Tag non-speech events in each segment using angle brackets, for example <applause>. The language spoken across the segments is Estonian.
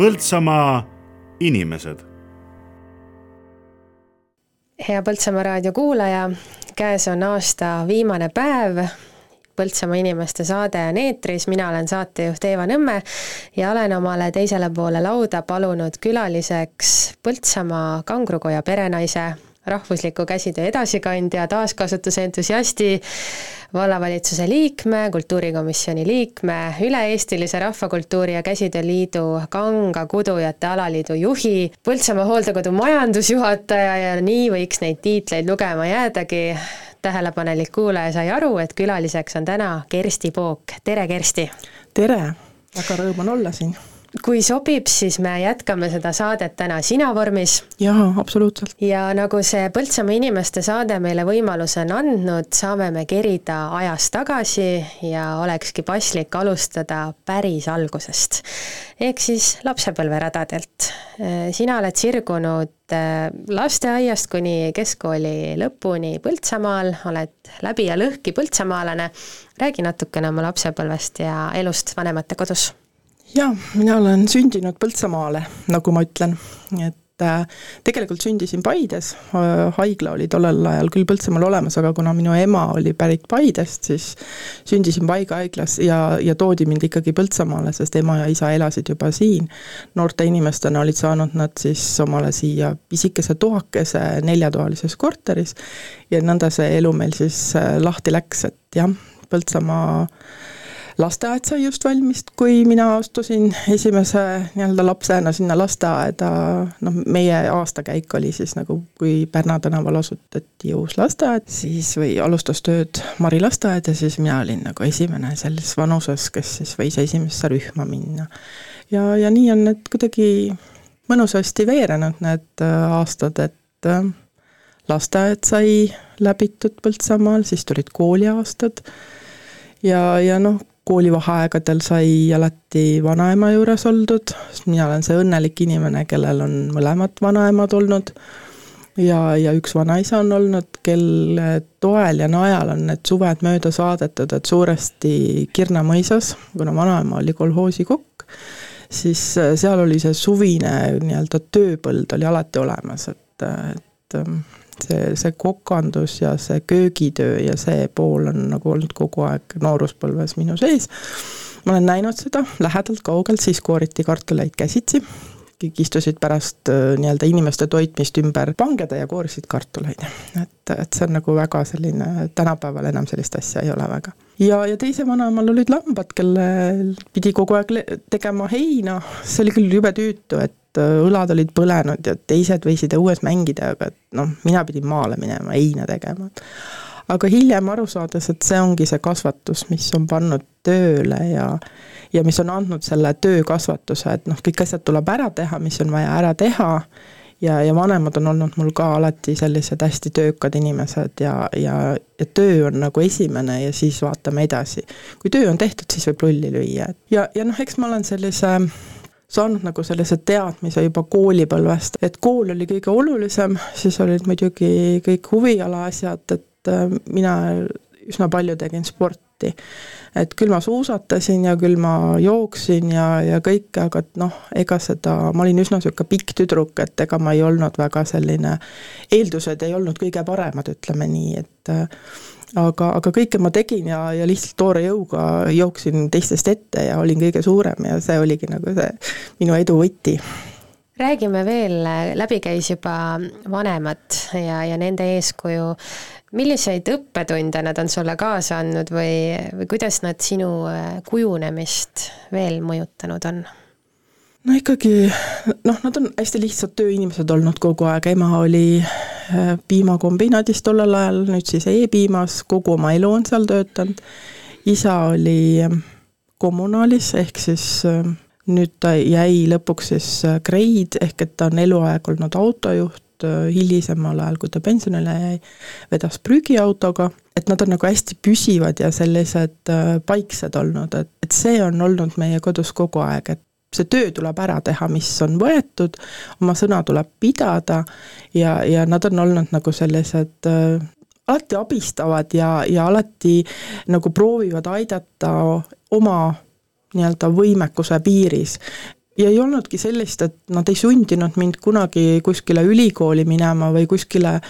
Põltsamaa inimesed. hea Põltsamaa raadio kuulaja, käes on aasta viimane päev. Põltsamaa inimeste saade on eetris, mina olen saatejuht Eeva Nõmme ja olen omale teisele poole lauda palunud külaliseks Põltsamaa kangrukoja perenaise, rahvusliku käsitöö edasikandja, taaskasutuse entusiasti vallavalitsuse liikme, kultuurikomisjoni liikme, üle-eestilise Rahvakultuuri ja Käsitöö Liidu Kanga Kudujate Alaliidu juhi, Põltsamaa hooldekodu majandusjuhataja ja nii võiks neid tiitleid lugema jäädagi. tähelepanelik kuulaja sai aru, et külaliseks on täna Kersti Pook, tere Kersti! tere, väga rõõm on olla siin kui sobib, siis me jätkame seda saadet täna sina vormis. jaa, absoluutselt. ja nagu see Põltsamaa inimeste saade meile võimaluse on andnud, saame me kerida ajas tagasi ja olekski paslik alustada päris algusest. ehk siis lapsepõlveradadelt. sina oled sirgunud äh, lasteaiast kuni keskkooli lõpuni Põltsamaal, oled läbi ja lõhki põltsamaalane. räägi natukene oma lapsepõlvest ja elust vanemate kodus jaa, mina olen sündinud Põltsamaale, nagu ma ütlen, et äh, tegelikult sündisin Paides, äh, haigla oli tollel ajal küll Põltsamaal olemas, aga kuna minu ema oli pärit Paidest, siis sündisin Paiga haiglas ja, ja toodi mind ikkagi Põltsamaale, sest ema ja isa elasid juba siin. noorte inimestena olid saanud nad siis omale siia pisikese toakese neljatoalises korteris ja nõnda see elu meil siis äh, lahti läks, et jah, Põltsamaa lasteaed sai just valmis, kui mina astusin esimese nii-öelda lapsena sinna lasteaeda, noh, meie aastakäik oli siis nagu, kui Pärna tänaval asutati uus lasteaed, siis või alustas tööd Mari lasteaed ja siis mina olin nagu esimene selles vanuses, kes siis võis esimesse rühma minna. ja, ja nii on need kuidagi mõnusasti veerenud, need äh, aastad, et äh, lasteaed sai läbitud Põltsamaal, siis tulid kooliaastad ja, ja noh, koolivaheaegadel sai alati vanaema juures oldud, sest mina olen see õnnelik inimene, kellel on mõlemad vanaemad olnud. Ja, ja üks vanaisa on olnud, kelle toel ja najal on need suved mööda saadetud, et suuresti Kirna mõisas, kuna vanaema oli kolhoosikokk, siis äh, seal oli see suvine nii-öelda tööpõld oli alati olemas, et, et ähm, see, see kokandus ja see köögitöö ja see pool on nagu olnud kogu aeg nooruspõlves minu sees. ma olen näinud seda lähedalt, kaugelt, siis kooriti kartuleid käsitsi, kõik istusid pärast äh, nii-öelda inimeste toitmist ümber pangeda ja koorisid kartuleid. et, et see on nagu väga selline, tänapäeval enam sellist asja ei ole väga. ja, ja teise vanaemal olid lambad, kellel pidi kogu aeg tegema heina, see oli küll jube tüütu, et Äh, õlad olid põlenud ja teised võisid õues mängida, aga et noh, mina pidin maale minema, heina tegema. aga hiljem aru saades, et see ongi see kasvatus, mis on pannud tööle ja ja mis on andnud selle töökasvatuse, et noh, kõik asjad tuleb ära teha, mis on vaja ära teha, ja, ja vanemad on olnud mul ka alati sellised hästi töökad inimesed ja, ja, ja töö on nagu esimene ja siis vaatame edasi. kui töö on tehtud, siis võib lulli lüüa ja, ja noh, eks ma olen sellise saanud nagu sellise teadmise juba koolipõlvest, et kool oli kõige olulisem, siis olid muidugi kõik huviala asjad, et äh, mina üsna palju tegin sporti. et küll ma suusatasin ja küll ma jooksin ja, ja kõike, aga et noh, ega seda, ma olin üsna niisugune pikk tüdruk, et ega ma ei olnud väga selline, eeldused ei olnud kõige paremad, ütleme nii, et äh, aga, aga kõike ma tegin ja, ja lihtsalt toore jõuga jooksin teistest ette ja olin kõige suurem ja see oligi nagu see minu edu võti räägime veel, läbi käis juba vanemad ja, ja nende eeskuju. milliseid õppetunde nad on sulle kaasa andnud või, või kuidas nad sinu äh, kujunemist veel mõjutanud on? No ikkagi noh, nad on hästi lihtsad tööinimesed olnud kogu aeg, ema oli äh, piimakombinaadis tollel ajal, nüüd siis E-piimas, kogu oma elu on seal töötanud. isa oli ähm, kommunaalis, ehk siis ähm, nüüd ta jäi lõpuks siis Grade, äh, ehk et ta on eluaeg olnud autojuht, äh, hilisemal ajal, kui ta pensionile jäi, vedas prügiautoga, et nad on nagu hästi püsivad ja sellised paiksed olnud, et, et see on olnud meie kodus kogu aeg, et see töö tuleb ära teha, mis on võetud, oma sõna tuleb pidada ja, ja nad on olnud nagu sellised äh, alati abistavad ja, ja alati nagu proovivad aidata oma nii-öelda võimekuse piiris. ja ei olnudki sellist, et nad ei sundinud mind kunagi kuskile ülikooli minema või kuskile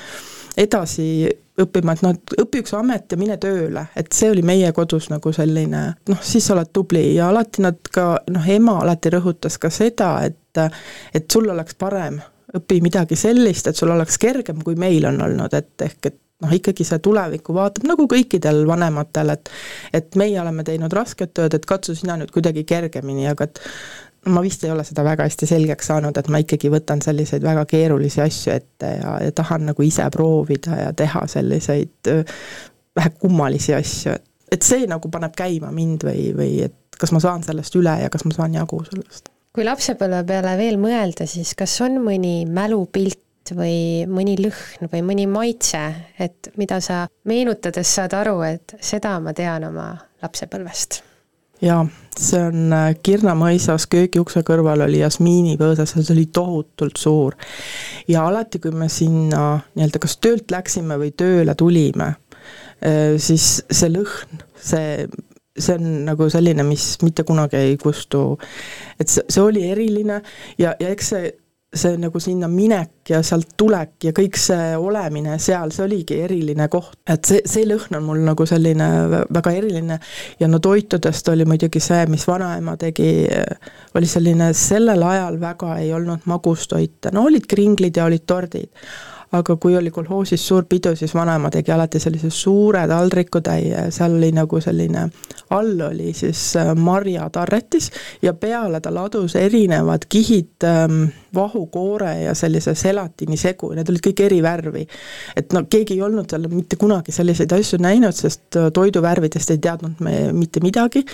edasi õppima, et noh, et õpi üks amet ja mine tööle, et see oli meie kodus nagu selline noh, siis sa oled tubli. Ja alati nad ka, noh, ema alati rõhutas ka seda, et et sul oleks parem, õpi midagi sellist, et sul oleks kergem, kui meil on olnud, et ehk et noh, ikkagi see tulevikku vaatab nagu kõikidel vanematel, et et meie oleme teinud rasket tööd, et katsu sina nüüd kuidagi kergemini, aga et ma vist ei ole seda väga hästi selgeks saanud, et ma ikkagi võtan selliseid väga keerulisi asju ette ja, ja tahan nagu ise proovida ja teha selliseid vähe kummalisi asju, et et see nagu paneb käima mind või, või et kas ma saan sellest üle ja kas ma saan jagu sellest. kui lapsepõlve peale veel mõelda, siis kas on mõni mälupilt või mõni lõhn või mõni maitse, et mida sa meenutades saad aru, et seda ma tean oma lapsepõlvest jaa, see on äh, Kirna mõisas köögiukse kõrval oli jasmiinipõõsas ja see oli tohutult suur. ja alati, kui me sinna nii-öelda kas töölt läksime või tööle tulime, äh, siis see lõhn, see see on nagu selline, mis mitte kunagi ei kustu. et see, see oli eriline ja, ja eks see see nagu sinna minek ja sealt tulek ja kõik see olemine seal, see oligi eriline koht. et see, see lõhn on mul nagu selline väga eriline. Ja no toitudest oli muidugi see, mis vanaema tegi, oli selline, sellel ajal väga ei olnud magustoite, no olid kringlid ja olid tordid aga kui oli kolhoosis suur pidu, siis vanaema tegi alati sellise suure taldrikutäie, seal oli nagu selline, all oli siis äh, marjatarretis ja peale ta ladus erinevad kihid ähm, vahukoore ja sellise selatini segu, need olid kõik eri värvi. et no keegi ei olnud seal mitte kunagi selliseid asju näinud, sest äh, toiduvärvidest ei teadnud me mitte midagi.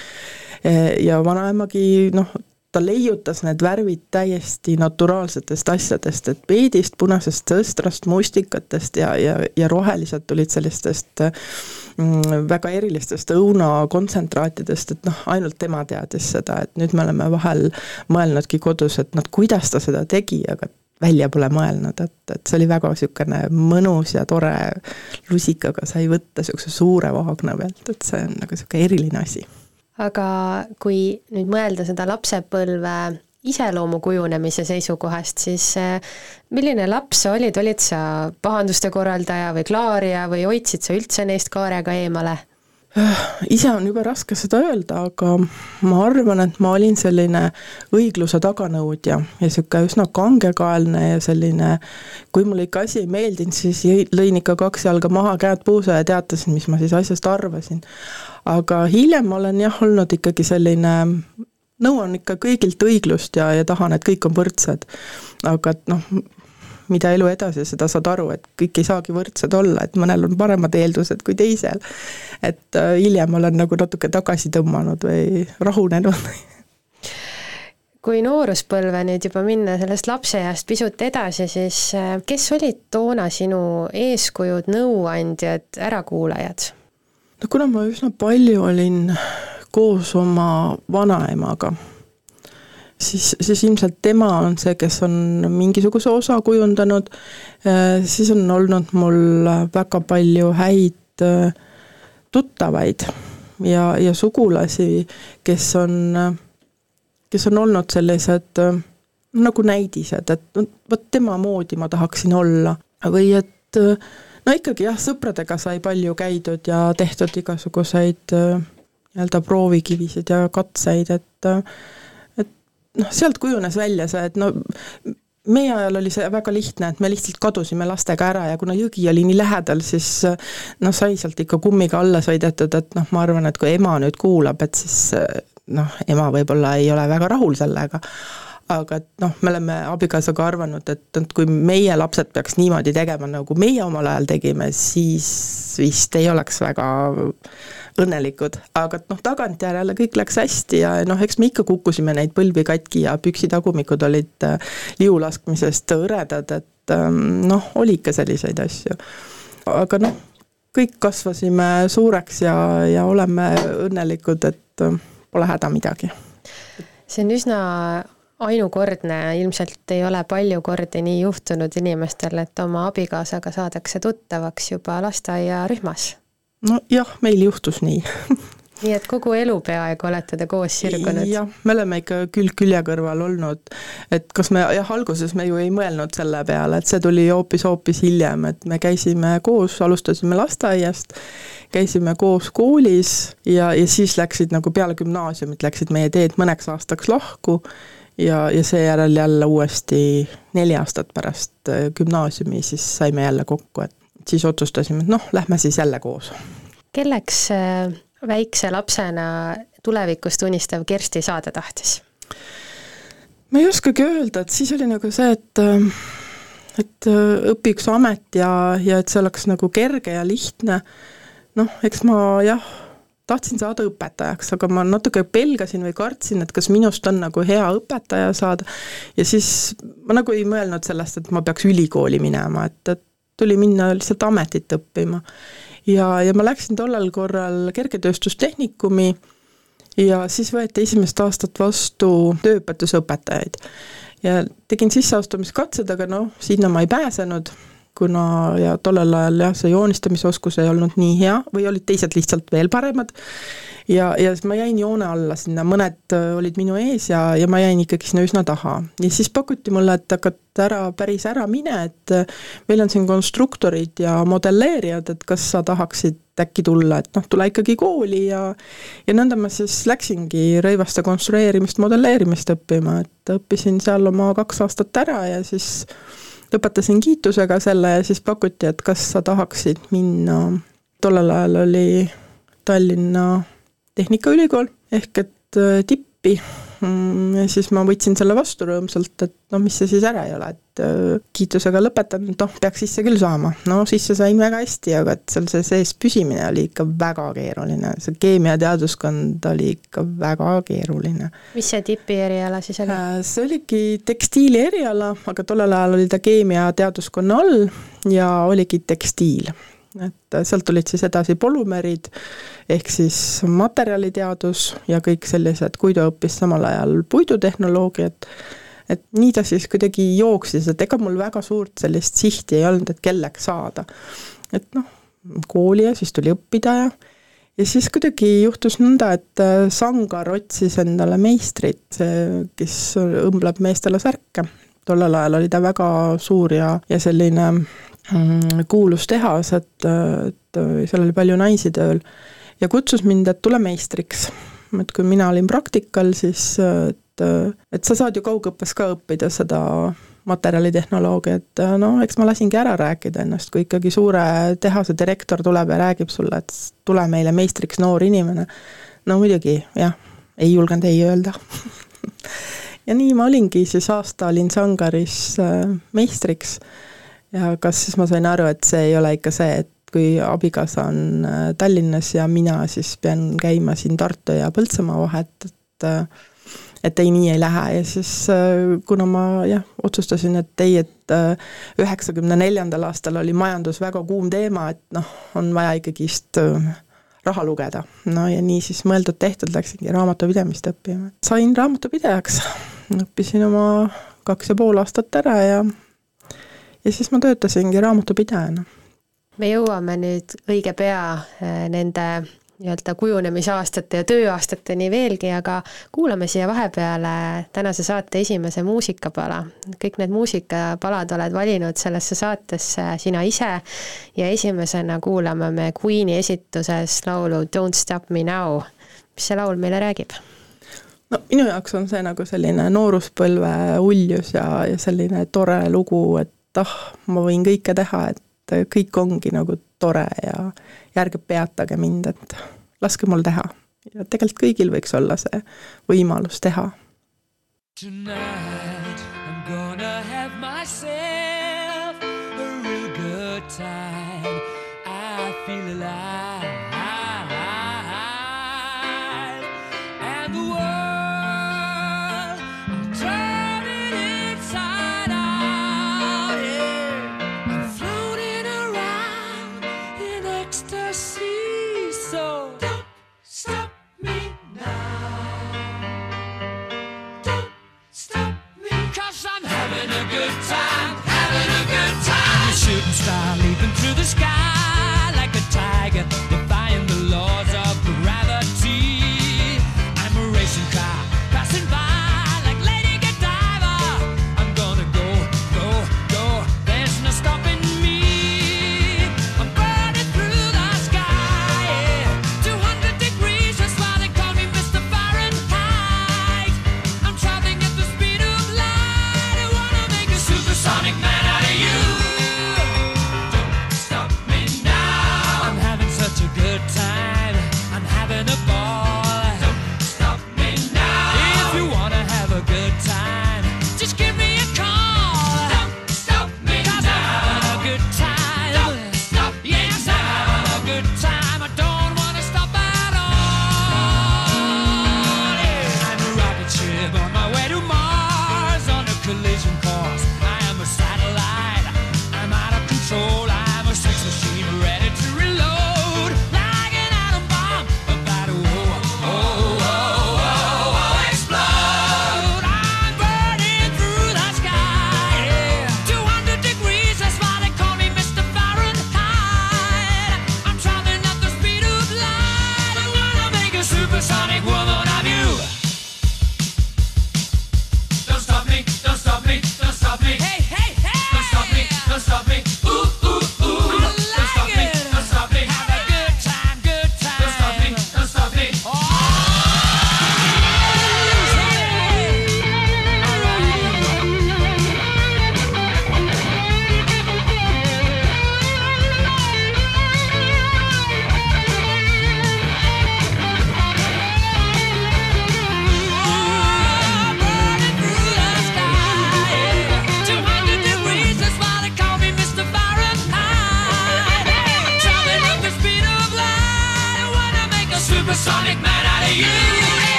Ja vanaemagi noh, ta leiutas need värvid täiesti naturaalsetest asjadest, et peedist, punasest sõstrast, mustikatest ja, ja, ja rohelised tulid sellistest mm, väga erilistest õunakontsentraatidest, et noh, ainult tema teadis seda, et nüüd me oleme vahel mõelnudki kodus, et noh, kuidas ta seda tegi, aga välja pole mõelnud, et, et see oli väga niisugune mõnus ja tore, lusikaga sai võtta niisuguse suure vaagna pealt, et see on nagu niisugune eriline asi aga kui nüüd mõelda seda lapsepõlve iseloomu kujunemise seisukohast, siis eh, milline laps sa olid, olid sa pahanduste korraldaja või klaarija või hoidsid sa üldse neist kaarega eemale? Ise on jube raske seda öelda, aga ma arvan, et ma olin selline õigluse taganõudja ja niisugune üsna kangekaelne ja selline, kui mulle ikka asi ei meeldinud, siis lõin ikka kaks jalga maha, käed puusa ja teatasin, mis ma siis asjast arvasin aga hiljem ma olen jah, olnud ikkagi selline nõuan ikka kõigilt õiglust ja, ja tahan, et kõik on võrdsed. aga et noh, mida elu edasi, seda saad aru, et kõik ei saagi võrdsed olla, et mõnel on paremad eeldused kui teisel. et äh, hiljem olen nagu natuke tagasi tõmmanud või rahunenud <laughs> kui nooruspõlve nüüd juba minna sellest lapseeast pisut edasi, siis äh, kes olid toona sinu eeskujud, nõuandjad, ärakuulajad? no kuna ma üsna palju olin koos oma vanaemaga, siis, siis ilmselt tema on see, kes on mingisuguse osa kujundanud, äh, siis on olnud mul väga palju häid äh, tuttavaid ja, ja sugulasi, kes on, kes on olnud sellised äh, nagu näidised, et vot tema moodi ma tahaksin olla. Või et no ikkagi jah, sõpradega sai palju käidud ja tehtud igasuguseid äh, nii-öelda proovikivisid ja katseid, et äh, noh, sealt kujunes välja see, et no meie ajal oli see väga lihtne, et me lihtsalt kadusime lastega ära ja kuna jõgi oli nii lähedal, siis noh, sai sealt ikka kummiga alla sõidetud, et noh, ma arvan, et kui ema nüüd kuulab, et siis noh, ema võib-olla ei ole väga rahul sellega, aga et noh, me oleme abikaasaga arvanud, et, et kui meie lapsed peaks niimoodi tegema, nagu meie omal ajal tegime, siis vist ei oleks väga õnnelikud, aga noh, tagantjärele kõik läks hästi ja noh, eks me ikka kukkusime neid põlvi katki ja püksitagumikud olid äh, liulaskmisest hõredad, et ähm, noh, oli ikka selliseid asju. aga noh, kõik kasvasime suureks ja, ja oleme õnnelikud, et äh, pole häda midagi. see on üsna ainukordne, ilmselt ei ole palju kordi nii juhtunud inimestel, et oma abikaasaga saadakse tuttavaks juba lasteaiarühmas. Nojah, meil juhtus nii nii et kogu elu peaaegu olete te koos sirgunud? jah, me oleme ikka külg külje kõrval olnud, et kas me, jah, alguses me ju ei mõelnud selle peale, et see tuli hoopis-hoopis hiljem, et me käisime koos, alustasime lasteaiast, käisime koos koolis ja, ja siis läksid nagu peale gümnaasiumit läksid meie teed mõneks aastaks lahku ja, ja seejärel jälle uuesti neli aastat pärast äh, gümnaasiumi siis saime jälle kokku, et siis otsustasime, et noh, lähme siis jälle koos. kelleks äh, väikse lapsena tulevikust unistav Kersti saada tahtis? ma ei oskagi öelda, et siis oli nagu see, et et õpiks amet ja, ja et see oleks nagu kerge ja lihtne, noh, eks ma jah, tahtsin saada õpetajaks, aga ma natuke pelgasin või kartsin, et kas minust on nagu hea õpetaja saada, ja siis ma nagu ei mõelnud sellest, et ma peaks ülikooli minema, et, et tuli minna lihtsalt ametit õppima ja, ja ma läksin tollel korral kergetööstustehnikumi ja siis võeti esimest aastat vastu tööõpetusõpetajaid. ja tegin sisseastumiskatsed, aga noh, sinna ma ei pääsenud, kuna ja tollel ajal jah, see joonistamisoskus ei olnud nii hea või olid teised lihtsalt veel paremad. Ja, ja siis ma jäin joone alla sinna, mõned äh, olid minu ees ja, ja ma jäin ikkagi sinna üsna taha. ja siis pakuti mulle, et hakata ära, päris ära mine, et äh, meil on siin konstruktorid ja modelleerijad, et kas sa tahaksid äkki tulla, et noh, tule ikkagi kooli ja ja nõnda ma siis läksingi rõivaste konstrueerimist, modelleerimist õppima, et õppisin seal oma kaks aastat ära ja siis lõpetasin kiitusega selle ja siis pakuti, et kas sa tahaksid minna, tollel ajal oli Tallinna Tehnikaülikool ehk et äh, tippi ja siis ma võtsin selle vastu rõõmsalt, et noh, mis see siis ära ei ole, et kiitusega lõpetan, noh, peaks sisse küll saama. no sisse sain väga hästi, aga et seal see sees püsimine oli ikka väga keeruline, see keemiateaduskond oli ikka väga keeruline. mis see tipi eriala siis oli? Äh, see oligi tekstiili eriala, aga tollel ajal oli ta keemiateaduskonna all ja oligi tekstiil et sealt tulid siis edasi polümerid, ehk siis materjaliteadus ja kõik sellised, ta õppis samal ajal puidutehnoloogiat, et nii ta siis kuidagi jooksis, et ega mul väga suurt sellist sihti ei olnud, et kelleks saada. et noh, kooli ja siis tuli õppida ja ja siis kuidagi juhtus nõnda, et äh, Sangar otsis endale meistrit, kes õmbleb meestele särke. tollel ajal oli ta väga suur ja, ja selline kuulus tehas, et, et seal oli palju naisi tööl ja kutsus mind, et tule meistriks. et kui mina olin praktikal, siis et, et sa saad ju kaugõppes ka õppida seda materjalitehnoloogiat, no eks ma lasingi ära rääkida ennast, kui ikkagi suure tehase direktor tuleb ja räägib sulle, et tule meile meistriks, noor inimene, no muidugi jah, ei julgenud ei öelda. <laughs> Ja nii ma olingi, siis aasta olin Sangaris äh, meistriks ja kas siis ma sain aru, et see ei ole ikka see, et kui abikaasa on äh, Tallinnas ja mina siis pean käima siin Tartu ja Põltsamaa vahet, et äh, et ei, nii ei lähe ja siis äh, kuna ma jah, otsustasin, et ei, et üheksakümne neljandal aastal oli majandus väga kuum teema, et noh, on vaja ikkagist raha lugeda. no ja nii siis mõeldud-tehtud läksingi raamatupidamist õppima. sain raamatupidajaks, õppisin oma kaks ja pool aastat ära ja ja siis ma töötasingi raamatupidajana. me jõuame nüüd õige pea äh, nende nii-öelda kujunemisaastate ja tööaastateni veelgi, aga kuulame siia vahepeale tänase saate esimese muusikapala. kõik need muusikapalad oled valinud sellesse saatesse sina ise ja esimesena kuulame me Queen'i esituses laulu Don't stop me now. mis see laul meile räägib? no minu jaoks on see nagu selline nooruspõlve uljus ja, ja selline tore lugu, et et ah, ma võin kõike teha, et kõik ongi nagu tore ja, ja ärge peatage mind, et laske mul teha. ja tegelikult kõigil võiks olla see võimalus teha. Tonight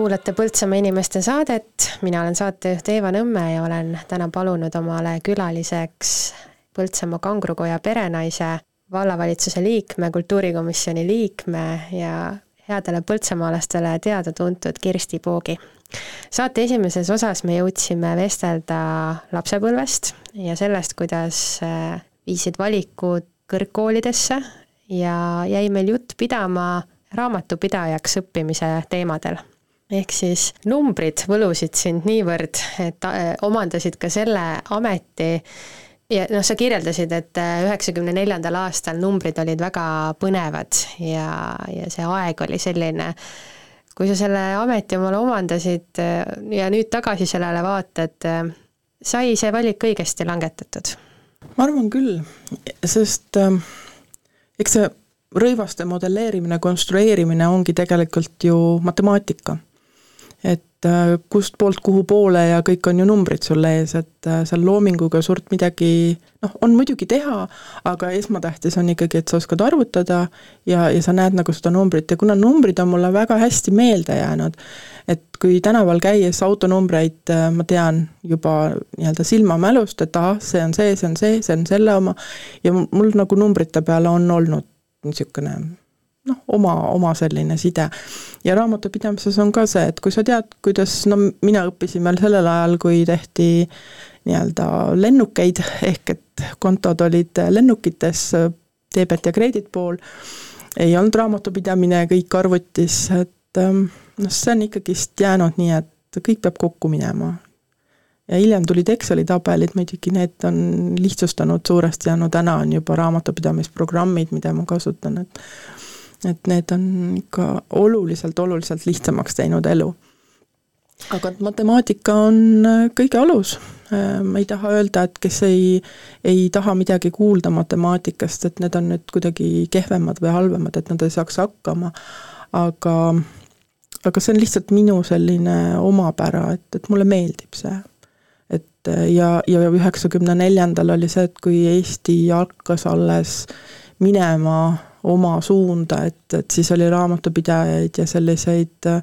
kuulate Põltsamaa inimeste saadet, mina olen saatejuht Eeva Nõmme ja olen täna palunud omale külaliseks Põltsamaa kangrukoja perenaise, vallavalitsuse liikme, kultuurikomisjoni liikme ja headele põltsamaalastele teada-tuntud Kirsti Poogi. saate esimeses osas me jõudsime vestelda lapsepõlvest ja sellest, kuidas äh, viisid valikud kõrgkoolidesse ja jäi meil jutt pidama raamatupidajaks õppimise teemadel ehk siis numbrid võlusid sind niivõrd, et äh, omandasid ka selle ameti ja noh, sa kirjeldasid, et äh, üheksakümne neljandal aastal numbrid olid väga põnevad ja, ja see aeg oli selline, kui sa selle ameti omale omandasid äh, ja nüüd tagasi sellele vaatad, sai see valik õigesti langetatud? ma arvan küll, sest eks see rõivaste modelleerimine, konstrueerimine ongi tegelikult ju matemaatika et äh, kustpoolt kuhu poole ja kõik on ju numbrid sul ees, et äh, seal loominguga suurt midagi noh, on muidugi teha, aga esmatähtis on ikkagi, et sa oskad arvutada ja, ja sa näed nagu seda numbrit. Ja kuna numbrid on mulle väga hästi meelde jäänud, et kui tänaval käies autonumbreid äh, ma tean juba nii-öelda silmamälust, et ahah, see on see, see on see, see on selle oma, ja mul nagu numbrite peale on olnud niisugune noh, oma, oma selline side. ja raamatupidamises on ka see, et kui sa tead, kuidas, no mina õppisin veel sellel ajal, kui tehti nii-öelda lennukeid, ehk et kontod olid lennukites, debet ja kreedit pool, ei olnud raamatupidamine kõik arvutis, et noh, see on ikkagist jäänud nii, et kõik peab kokku minema. ja hiljem tulid Exceli tabelid, muidugi need on lihtsustanud suuresti ja no täna on juba raamatupidamisprogrammid, mida ma kasutan, et et need on ikka oluliselt, oluliselt lihtsamaks teinud elu. aga matemaatika on äh, kõige alus. Äh, ma ei taha öelda, et kes ei, ei taha midagi kuulda matemaatikast, et need on nüüd kuidagi kehvemad või halvemad, et nad ei saaks hakkama, aga aga see on lihtsalt minu selline omapära, et, et mulle meeldib see. et ja, ja üheksakümne neljandal oli see, et kui Eesti hakkas alles minema oma suunda, et, et siis oli raamatupidajaid ja selliseid äh,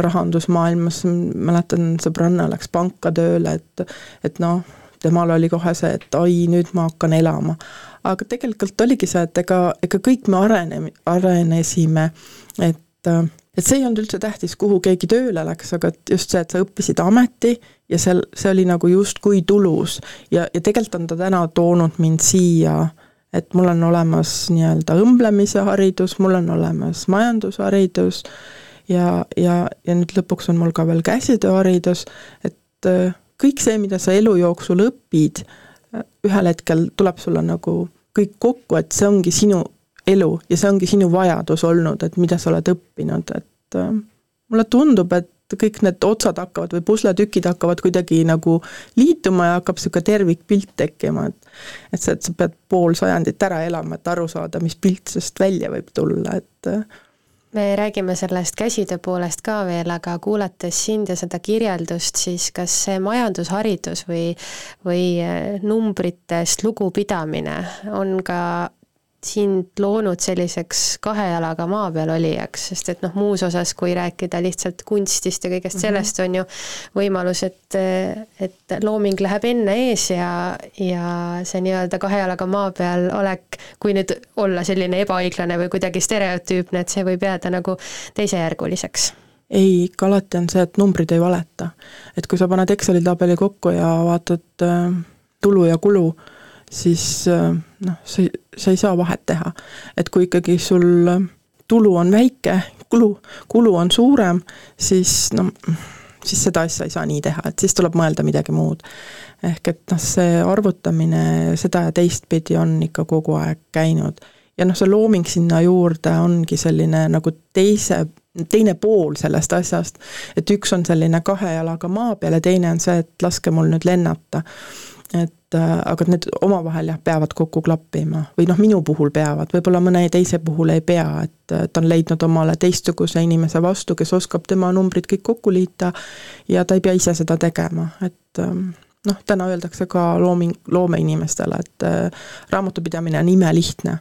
rahandusmaailmas, mäletan, sõbranna läks panka tööle, et et noh, temal oli kohe see, et oi, nüüd ma hakkan elama. aga tegelikult oligi see, et ega, ega kõik me arene-, arenesime, et äh, et see ei olnud üldse tähtis, kuhu keegi tööle läks, aga et just see, et sa õppisid ameti ja seal, see oli nagu justkui tulus. ja, ja tegelikult on ta täna toonud mind siia, et mul on olemas nii-öelda õmblemise haridus, mul on olemas majandusharidus ja, ja, ja nüüd lõpuks on mul ka veel käsitööharidus, et äh, kõik see, mida sa elu jooksul õpid, äh, ühel hetkel tuleb sulle nagu kõik kokku, et see ongi sinu elu ja see ongi sinu vajadus olnud, et mida sa oled õppinud, et äh, mulle tundub, et kõik need otsad hakkavad või pusletükid hakkavad kuidagi nagu liituma ja hakkab niisugune tervikpilt tekkima, et et see, et sa pead pool sajandit ära elama, et aru saada, mis pilt sellest välja võib tulla, et äh, me räägime sellest käsitöö poolest ka veel, aga kuulates sind ja seda kirjeldust, siis kas see majandusharidus või, või äh, numbritest lugupidamine on ka sind loonud selliseks kahe jalaga maa peal olijaks, sest et noh, muus osas, kui rääkida lihtsalt kunstist ja kõigest mm -hmm. sellest, on ju võimalus, et, et looming läheb enne ees ja, ja see nii-öelda kahe jalaga maa peal olek, kui nüüd olla selline ebaõiglane või kuidagi stereotüüpne, et see võib jääda nagu teisejärguliseks ei, ikka alati on see, et numbrid ei valeta. et kui sa paned Exceli tabeli kokku ja vaatad äh, tulu ja kulu, siis äh, noh, sa, sa ei saa vahet teha. et kui ikkagi sul äh, tulu on väike, kulu, kulu on suurem, siis noh, siis seda asja ei saa nii teha, et siis tuleb mõelda midagi muud. ehk et noh, see arvutamine seda ja teistpidi on ikka kogu aeg käinud. ja noh, see looming sinna juurde ongi selline nagu teise, teine pool sellest asjast, et üks on selline kahe jalaga maa peal ja teine on see, et laske mul nüüd lennata et äh, aga need omavahel jah, peavad kokku klappima. Või noh, minu puhul peavad, võib-olla mõne teise puhul ei pea, et ta on leidnud omale teistsuguse inimese vastu, kes oskab tema numbrid kõik kokku liita ja ta ei pea ise seda tegema, et ähm, noh, täna öeldakse ka looming, loomeinimestele, et äh, raamatupidamine on imelihtne.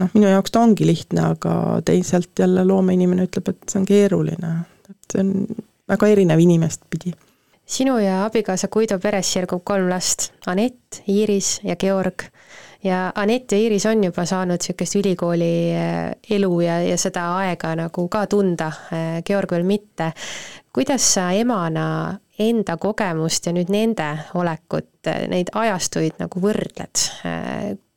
noh, minu jaoks ta ongi lihtne, aga teisalt jälle loomeinimene ütleb, et see on keeruline, et see on väga erinev inimest pidi sinu ja abikaasa Guido peres sirgub kolm last, Anett, Iiris ja Georg. ja Anett ja Iiris on juba saanud niisugust ülikooli eh, elu ja, ja seda aega nagu ka tunda, eh, Georg veel mitte. kuidas sa emana enda kogemust ja nüüd nende olekut, eh, neid ajastuid nagu võrdled?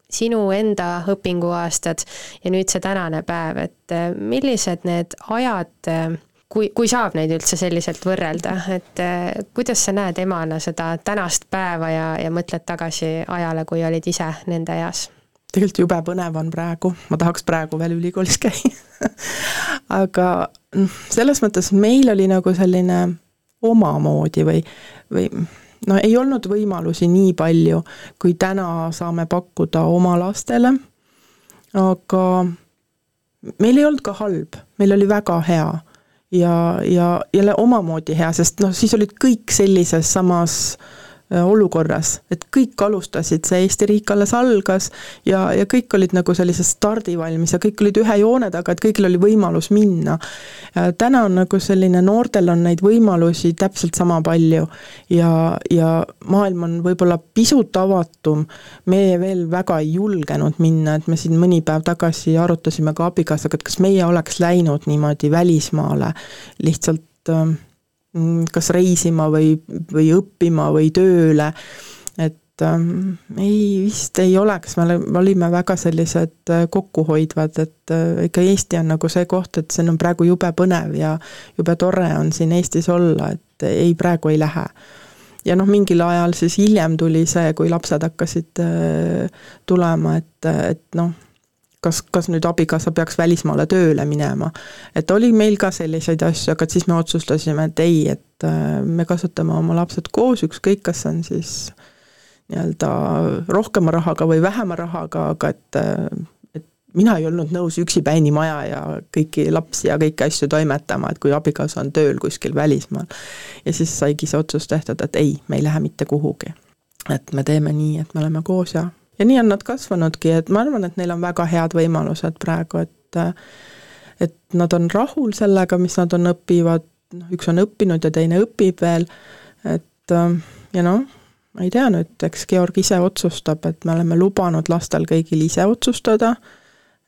sinu enda õpinguaastad ja nüüd see tänane päev, et millised need ajad kui, kui saab neid üldse selliselt võrrelda, et äh, kuidas sa näed emana seda tänast päeva ja, ja mõtled tagasi ajale, kui olid ise nende eas? tegelikult jube põnev on praegu, ma tahaks praegu veel ülikoolis käia. <laughs> Aga noh, selles mõttes meil oli nagu selline omamoodi või, või no ei olnud võimalusi nii palju, kui täna saame pakkuda oma lastele, aga meil ei olnud ka halb, meil oli väga hea ja, ja jälle omamoodi hea, sest noh, siis olid kõik sellises samas Äh, olukorras, et kõik alustasid, see Eesti riik alles algas ja, ja kõik olid nagu sellises stardivalmis ja kõik olid ühe joone taga, et kõigil oli võimalus minna. täna on nagu selline, noortel on neid võimalusi täpselt sama palju ja, ja maailm on võib-olla pisut avatum, meie veel väga ei julgenud minna, et me siin mõni päev tagasi arutasime ka abikaasaga, et kas meie oleks läinud niimoodi välismaale lihtsalt äh, kas reisima või, või õppima või tööle, et ähm, ei, vist ei oleks, me olime väga sellised äh, kokkuhoidvad, et äh, ikka Eesti on nagu see koht, et siin on praegu jube põnev ja jube tore on siin Eestis olla, et ei, praegu ei lähe. Ja noh, mingil ajal siis hiljem tuli see, kui lapsed hakkasid äh, tulema, et, et noh kas, kas nüüd abikaasa peaks välismaale tööle minema. et oli meil ka selliseid asju, aga siis me otsustasime, et ei, et äh, me kasvatame oma lapsed koos, ükskõik, kas on siis nii-öelda rohkema rahaga või vähema rahaga, aga et äh, et mina ei olnud nõus üksipäini maja ja kõiki lapsi ja kõiki asju toimetama, et kui abikaasa on tööl kuskil välismaal. ja siis saigi see otsus tehtud, et ei, me ei lähe mitte kuhugi. et me teeme nii, et me oleme koos ja ja nii on nad kasvanudki, et ma arvan, et neil on väga head võimalused praegu, et et nad on rahul sellega, mis nad on, õpivad, noh, üks on õppinud ja teine õpib veel, et ja noh, ma ei tea nüüd, eks Georg ise otsustab, et me oleme lubanud lastel kõigil ise otsustada,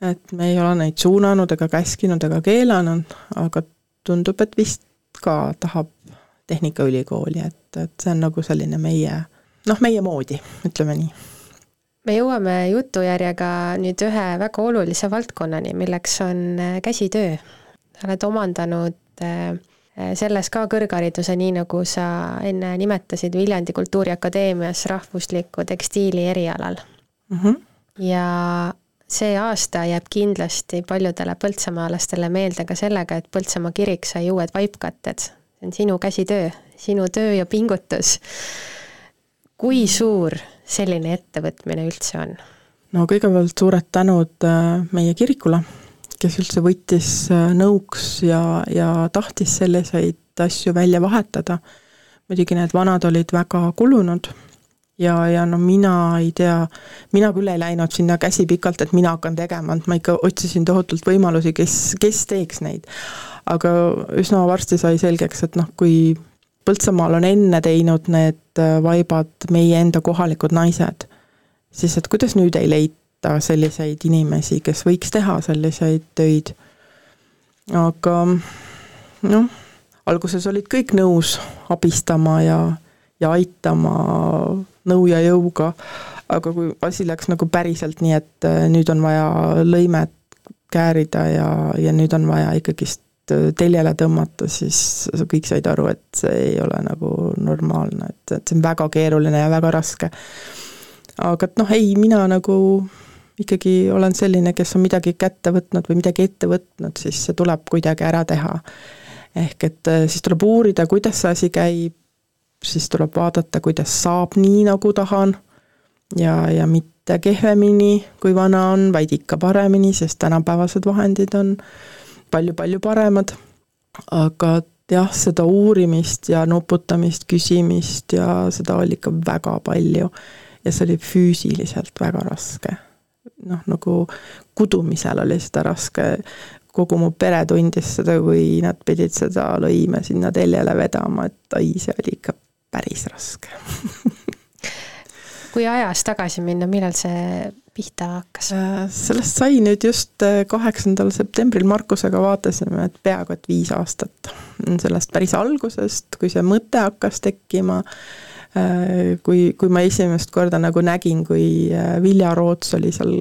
et me ei ole neid suunanud ega käskinud ega keelanud, aga tundub, et vist ka tahab Tehnikaülikooli, et, et see on nagu selline meie noh, meie moodi, ütleme nii me jõuame jutujärjega nüüd ühe väga olulise valdkonnani, milleks on äh, käsitöö. sa oled omandanud äh, selles ka kõrghariduse, nii nagu sa enne nimetasid Viljandi Kultuuriakadeemias rahvusliku tekstiili erialal mm. -hmm. ja see aasta jääb kindlasti paljudele põltsamaalastele meelde ka sellega, et Põltsamaa kirik sai uued vaipkatted. see on sinu käsitöö, sinu töö ja pingutus. kui suur selline ettevõtmine üldse on? no kõigepealt suured tänud äh, meie kirikule, kes üldse võttis äh, nõuks ja, ja tahtis selliseid asju välja vahetada. muidugi need vanad olid väga kulunud ja, ja no mina ei tea, mina küll ei läinud sinna käsi pikalt, et mina hakkan tegema, et ma ikka otsisin tohutult võimalusi, kes, kes teeks neid. aga üsna varsti sai selgeks, et noh, kui Põltsamaal on enne teinud need äh, vaibad meie enda kohalikud naised, siis et kuidas nüüd ei leita selliseid inimesi, kes võiks teha selliseid töid. aga noh, alguses olid kõik nõus abistama ja, ja aitama nõu ja jõuga, aga kui asi läks nagu päriselt nii, et äh, nüüd on vaja lõimet käärida ja, ja nüüd on vaja ikkagist Äh, teljele tõmmata, siis kõik said aru, et see ei ole nagu normaalne, et, et see on väga keeruline ja väga raske. aga et noh, ei, mina nagu ikkagi olen selline, kes on midagi kätte võtnud või midagi ette võtnud, siis see tuleb kuidagi ära teha. ehk et äh, siis tuleb uurida, kuidas see asi käib, siis tuleb vaadata, kuidas saab nii, nagu tahan, ja, ja mitte kehvemini, kui vana on, vaid ikka paremini, sest tänapäevased vahendid on palju-palju paremad, aga jah, seda uurimist ja nuputamist, küsimist ja seda oli ikka väga palju. ja see oli füüsiliselt väga raske. noh, nagu kudumisel oli seda raske, kogu mu pere tundis seda, kui nad pidid seda lõime sinna teljele vedama, et ai, see oli ikka päris raske <laughs> kui ajas tagasi minna, millal see pihta hakkas? Äh, sellest sai nüüd just äh, kaheksandal septembril Markusega vaatasime, et peaaegu et viis aastat. sellest päris algusest, kui see mõte hakkas tekkima, äh, kui, kui ma esimest korda nagu nägin, kui Vilja Roots oli seal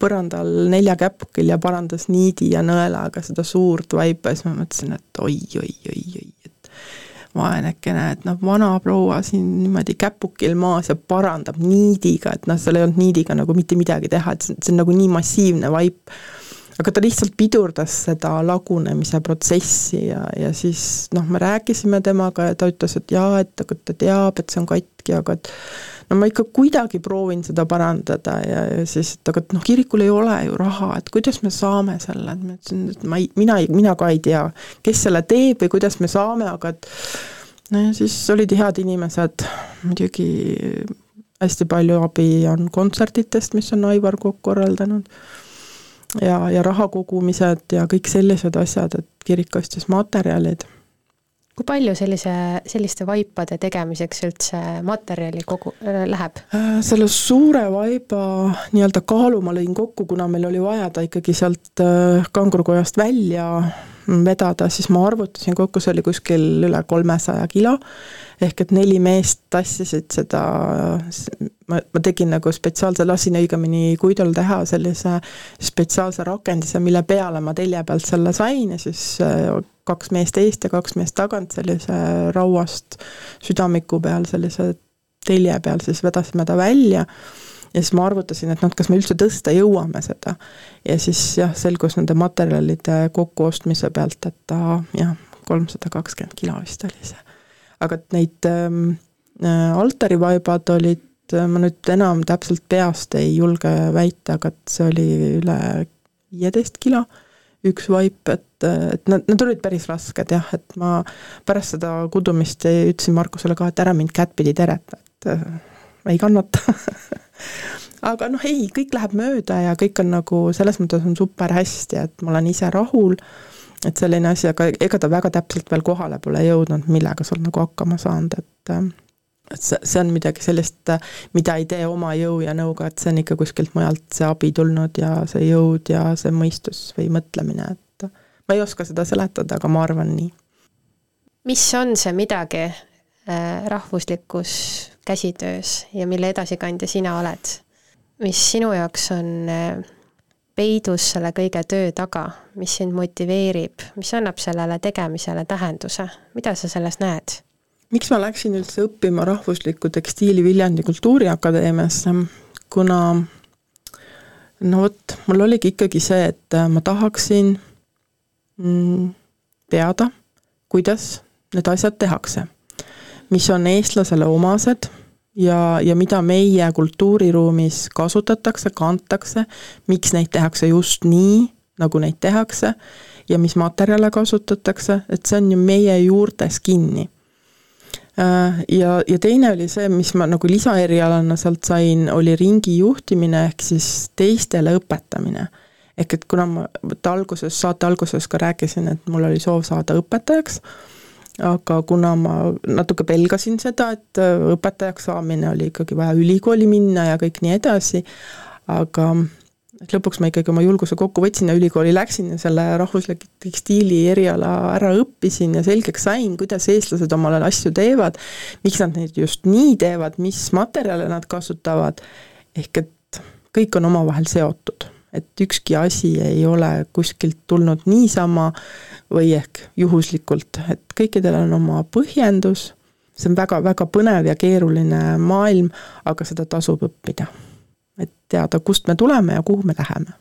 põrandal neljakäpukil ja parandas niidi ja nõelaga seda suurt vaipa, siis ma mõtlesin, et oi, oi, oi, oi, vaenekene, et noh, vanaproua siin niimoodi käpukil maas ja parandab niidiga, et noh, seal ei olnud niidiga nagu mitte midagi teha, et see, on nagu nii massiivne vaip. Aga ta lihtsalt pidurdas seda lagunemise protsessi ja, ja siis noh, me rääkisime temaga ja ta ütles, et jaa, et aga ta teab, et see on katki, aga et no ma ikka kuidagi proovin seda parandada ja, ja siis, et aga et noh, kirikul ei ole ju raha, et kuidas me saame selle, et ma ütlesin, et ma ei, mina ei, mina ka ei tea, kes selle teeb või kuidas me saame, aga et no ja siis olid head inimesed, muidugi hästi palju abi on kontsertidest, mis on Aivar Kokk korraldanud, ja, ja raha kogumised ja kõik sellised asjad, et kirik ostis materjalid kui palju sellise, selliste vaipade tegemiseks üldse materjali kogu, äh, läheb? Äh, selle suure vaiba nii-öelda kaalu ma lõin kokku, kuna meil oli vaja ta ikkagi sealt äh, kangurkojast välja vedada, siis ma arvutasin kokku, see oli kuskil üle kolmesaja kilo, ehk et neli meest tassisid seda, ma, ma tegin nagu spetsiaalse, lasin õigemini Kuidol teha sellise spetsiaalse rakendise, mille peale ma telje pealt selle sain ja siis äh, kaks meest eest ja kaks meest tagant sellise rauast südamiku peal, sellise telje peal siis vedasime ta välja ja siis ma arvutasin, et noh, et kas me üldse tõsta jõuame seda. ja siis jah, selgus nende materjalide kokkuostmise pealt, et ta jah, kolmsada kakskümmend kilo vist oli see. aga et neid ähm, äh, altarivaibad olid, äh, ma nüüd enam täpselt peast ei julge väita, aga et see oli üle viieteist kilo üks vaip, et, et nad, nad olid päris rasked jah, et ma pärast seda kudumist ütlesin Markusele ka, et ära mind kättpidi tereta, et äh, ei kannata <laughs> aga noh, ei, kõik läheb mööda ja kõik on nagu selles mõttes on super hästi, et ma olen ise rahul, et selline asi, aga ega ta väga täpselt veel kohale pole jõudnud, millega sa oled nagu hakkama saanud, et et see, see on midagi sellist, mida ei tee oma jõu ja nõuga, et see on ikka kuskilt mujalt see abi tulnud ja see jõud ja see mõistus või mõtlemine, et ma ei oska seda seletada, aga ma arvan nii. mis on see midagi äh, rahvuslikus käsitöös ja mille edasikandja sina oled? mis sinu jaoks on äh, peidus selle kõige töö taga, mis sind motiveerib, mis annab sellele tegemisele tähenduse, mida sa selles näed? miks ma läksin üldse õppima rahvuslikku tekstiili Viljandi Kultuuriakadeemiasse, kuna no vot, mul oligi ikkagi see, et ma tahaksin mm, teada, kuidas need asjad tehakse. Mis on eestlasele omased ja, ja mida meie kultuuriruumis kasutatakse, kantakse, miks neid tehakse just nii, nagu neid tehakse ja mis materjale kasutatakse, et see on ju meie juurtes kinni. Äh, ja, ja teine oli see, mis ma nagu lisaerialana sealt sain, oli ringi juhtimine ehk siis teistele õpetamine. ehk et kuna ma vot alguses, saate alguses ka rääkisin, et mul oli soov saada õpetajaks, aga kuna ma natuke pelgasin seda, et äh, õpetajaks saamine oli ikkagi vaja ülikooli minna ja kõik nii edasi, aga lõpuks ma ikkagi oma julguse kokku võtsin ja ülikooli läksin ja selle rahvusliku tekstiili eriala ära õppisin ja selgeks sain, kuidas eestlased omale asju teevad, miks nad neid just nii teevad, mis materjale nad kasutavad, ehk et kõik on omavahel seotud et ükski asi ei ole kuskilt tulnud niisama või ehk juhuslikult, et kõikidel on oma põhjendus, see on väga-väga põnev ja keeruline maailm, aga seda tasub õppida. et teada, kust me tuleme ja kuhu me läheme.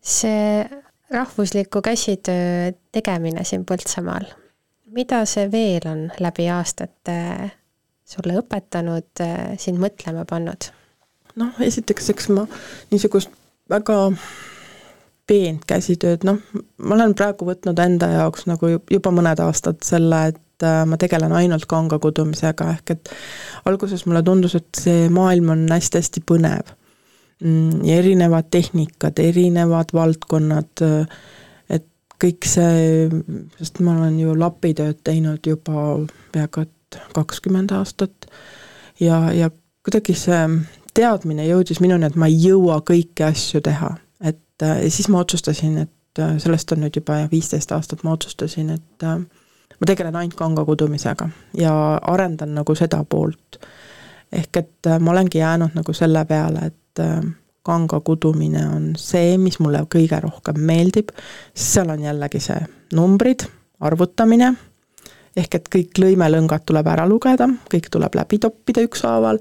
see rahvusliku käsitöö tegemine siin Põltsamaal, mida see veel on läbi aastate sulle õpetanud, sind mõtlema pannud? noh, esiteks, eks ma niisugust väga peent käsitööd, noh, ma olen praegu võtnud enda jaoks nagu juba mõned aastad selle, et äh, ma tegelen ainult kanga kudumisega, ehk et alguses mulle tundus, et see maailm on hästi-hästi põnev. Mm, ja erinevad tehnikad, erinevad valdkonnad, äh, et kõik see, sest ma olen ju lapitööd teinud juba peaaegu et kakskümmend aastat ja, ja kuidagi see teadmine jõudis minuni, et ma ei jõua kõiki asju teha. et äh, ja siis ma otsustasin, et äh, sellest on nüüd juba viisteist aastat, ma otsustasin, et äh, ma tegelen ainult kanga kudumisega ja arendan nagu seda poolt. ehk et ma olengi jäänud nagu selle peale, et kanga kudumine on see, mis mulle kõige rohkem meeldib, seal on jällegi see numbrid, arvutamine, ehk et kõik lõimelõngad tuleb ära lugeda, kõik tuleb läbi toppida ükshaaval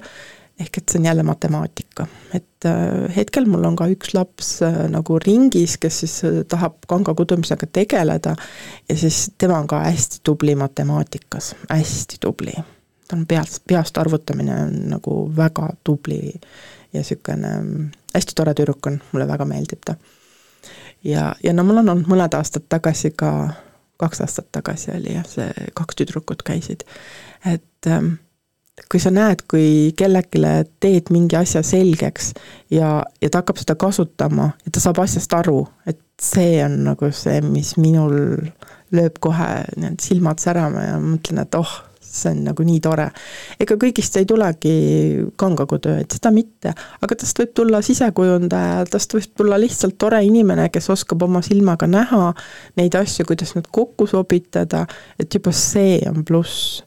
ehk et see on jälle matemaatika, et äh, hetkel mul on ka üks laps äh, nagu ringis, kes siis äh, tahab kanga kudumisega tegeleda ja siis tema on ka hästi tubli matemaatikas, hästi tubli. ta on peast, peast arvutamine on nagu väga tubli ja niisugune mm, hästi tore tüdruk on, mulle väga meeldib ta. ja, ja no mul on olnud mõned aastad tagasi ka, kaks aastat tagasi oli jah, see kaks tüdrukut käisid, et ähm, kui sa näed, kui kellelegi teed mingi asja selgeks ja, ja ta hakkab seda kasutama ja ta saab asjast aru, et see on nagu see, mis minul lööb kohe need silmad särama ja mõtlen, et oh, see on nagu nii tore. ega kõigist ei tulegi kangakutööd, seda mitte, aga tast võib tulla sisekujundaja, tast võib tulla lihtsalt tore inimene, kes oskab oma silmaga näha neid asju, kuidas nad kokku sobitada, et juba see on pluss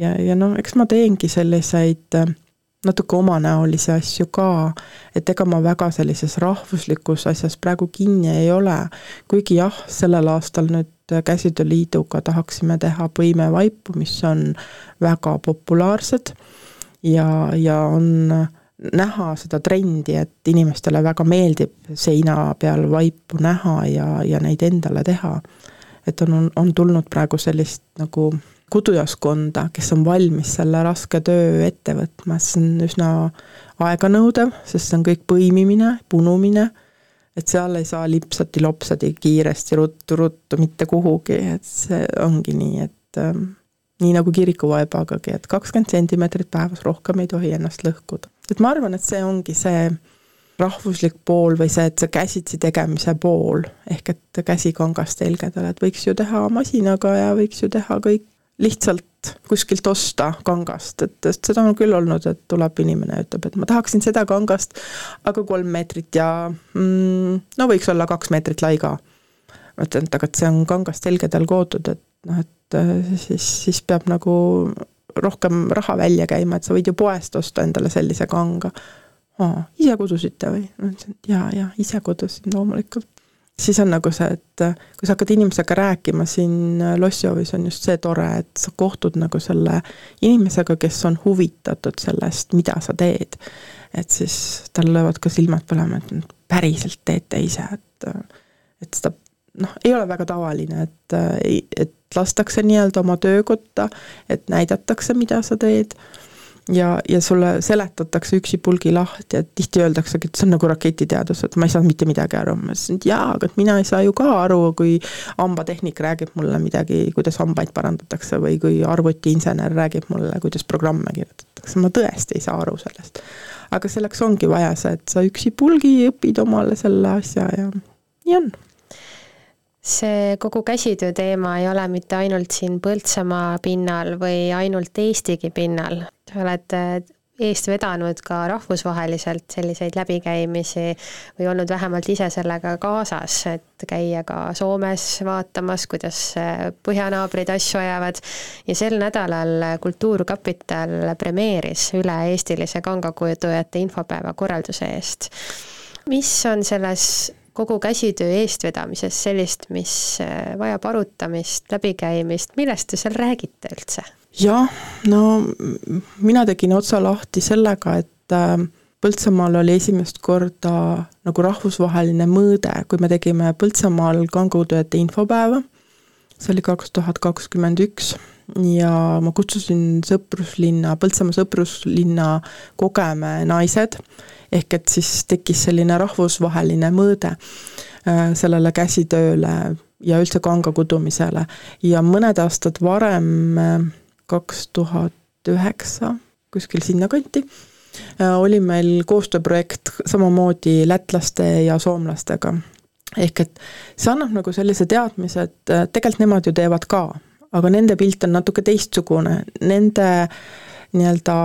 ja, ja noh, eks ma teengi selliseid äh, natuke omanäolisi asju ka, et ega ma väga sellises rahvuslikus asjas praegu kinni ei ole, kuigi jah, sellel aastal nüüd Käsitööliiduga tahaksime teha põimevaipu, mis on väga populaarsed. Ja, ja on näha seda trendi, et inimestele väga meeldib seina peal vaipu näha ja, ja neid endale teha. et on, on tulnud praegu sellist nagu kudujaskonda, kes on valmis selle raske töö ette võtma, see on üsna aeganõudev, sest see on kõik põimimine, punumine, et seal ei saa lipsati-lopsati kiiresti ruttu-ruttu mitte kuhugi, et see ongi nii, et ähm, nii nagu kirikuvaebagagi, et kakskümmend sentimeetrit päevas rohkem ei tohi ennast lõhkuda. et ma arvan, et see ongi see rahvuslik pool või see, et see käsitsi tegemise pool, ehk et käsikangast helgedele, et võiks ju teha masinaga ja võiks ju teha kõik lihtsalt kuskilt osta kangast, et, et seda on küll olnud, et tuleb inimene ja ütleb, et ma tahaksin seda kangast, aga kolm meetrit ja mm, no võiks olla kaks meetrit lai ka. ma ütlen, et aga et see on kangast helgedel kootud, et noh, et äh, siis, siis peab nagu rohkem raha välja käima, et sa võid ju poest osta endale sellise kanga. ise kudusite või? ma ütlesin, et jaa, jaa, ise kudusin loomulikult siis on nagu see, et äh, kui sa hakkad inimesega rääkima siin äh, Lossihoovis, on just see tore, et sa kohtud nagu selle inimesega, kes on huvitatud sellest, mida sa teed. et siis tal löövad ka silmad põlema, et päriselt teete ise, et, äh, et seda noh, ei ole väga tavaline, et, et lastakse nii-öelda oma töökotta, et näidatakse, mida sa teed ja, ja sulle seletatakse üksipulgi lahti, et tihti öeldaksegi, et see on nagu raketiteadus, et ma ei saanud mitte midagi aru, ma ütlesin, et jaa, aga mina ei saa ju ka aru, kui hambatehnik räägib mulle midagi, kuidas hambaid parandatakse või kui arvutiinsener räägib mulle, kuidas programme kirjutatakse, ma tõesti ei saa aru sellest. aga selleks ongi vaja see, et sa üksipulgi õpid omale selle asja ja nii on. See kogu käsitöö teema ei ole mitte ainult siin Põltsamaa pinnal või ainult Eestigi pinnal, sa oled äh, eest vedanud ka rahvusvaheliselt selliseid läbikäimisi või olnud vähemalt ise sellega kaasas, et käia ka Soomes vaatamas, kuidas äh, põhjanaabrid asju ajavad. ja sel nädalal Kultuurkapital premeeris üle-eestilise kangakujutujate infopäeva korralduse eest. mis on selles kogu käsitöö eestvedamises sellist, mis äh, vajab arutamist, läbikäimist, millest te seal räägite üldse? jah, no mina tegin otsa lahti sellega, et äh, Põltsamaal oli esimest korda nagu rahvusvaheline mõõde, kui me tegime Põltsamaal kangutöötajate infopäeva, see oli kaks tuhat kakskümmend üks ja ma kutsusin sõpruslinna, Põltsamaa sõpruslinna Kogemäe naised. Ehk et siis tekkis selline rahvusvaheline mõõde äh, sellele käsitööle ja üldse kanga kudumisele. Ja mõned aastad varem, äh, kaks tuhat üheksa, kuskil sinnakanti, äh, oli meil koostööprojekt samamoodi lätlaste ja soomlastega. ehk et see annab nagu sellise teadmise, et tegelikult nemad ju teevad ka, aga nende pilt on natuke teistsugune, nende nii-öelda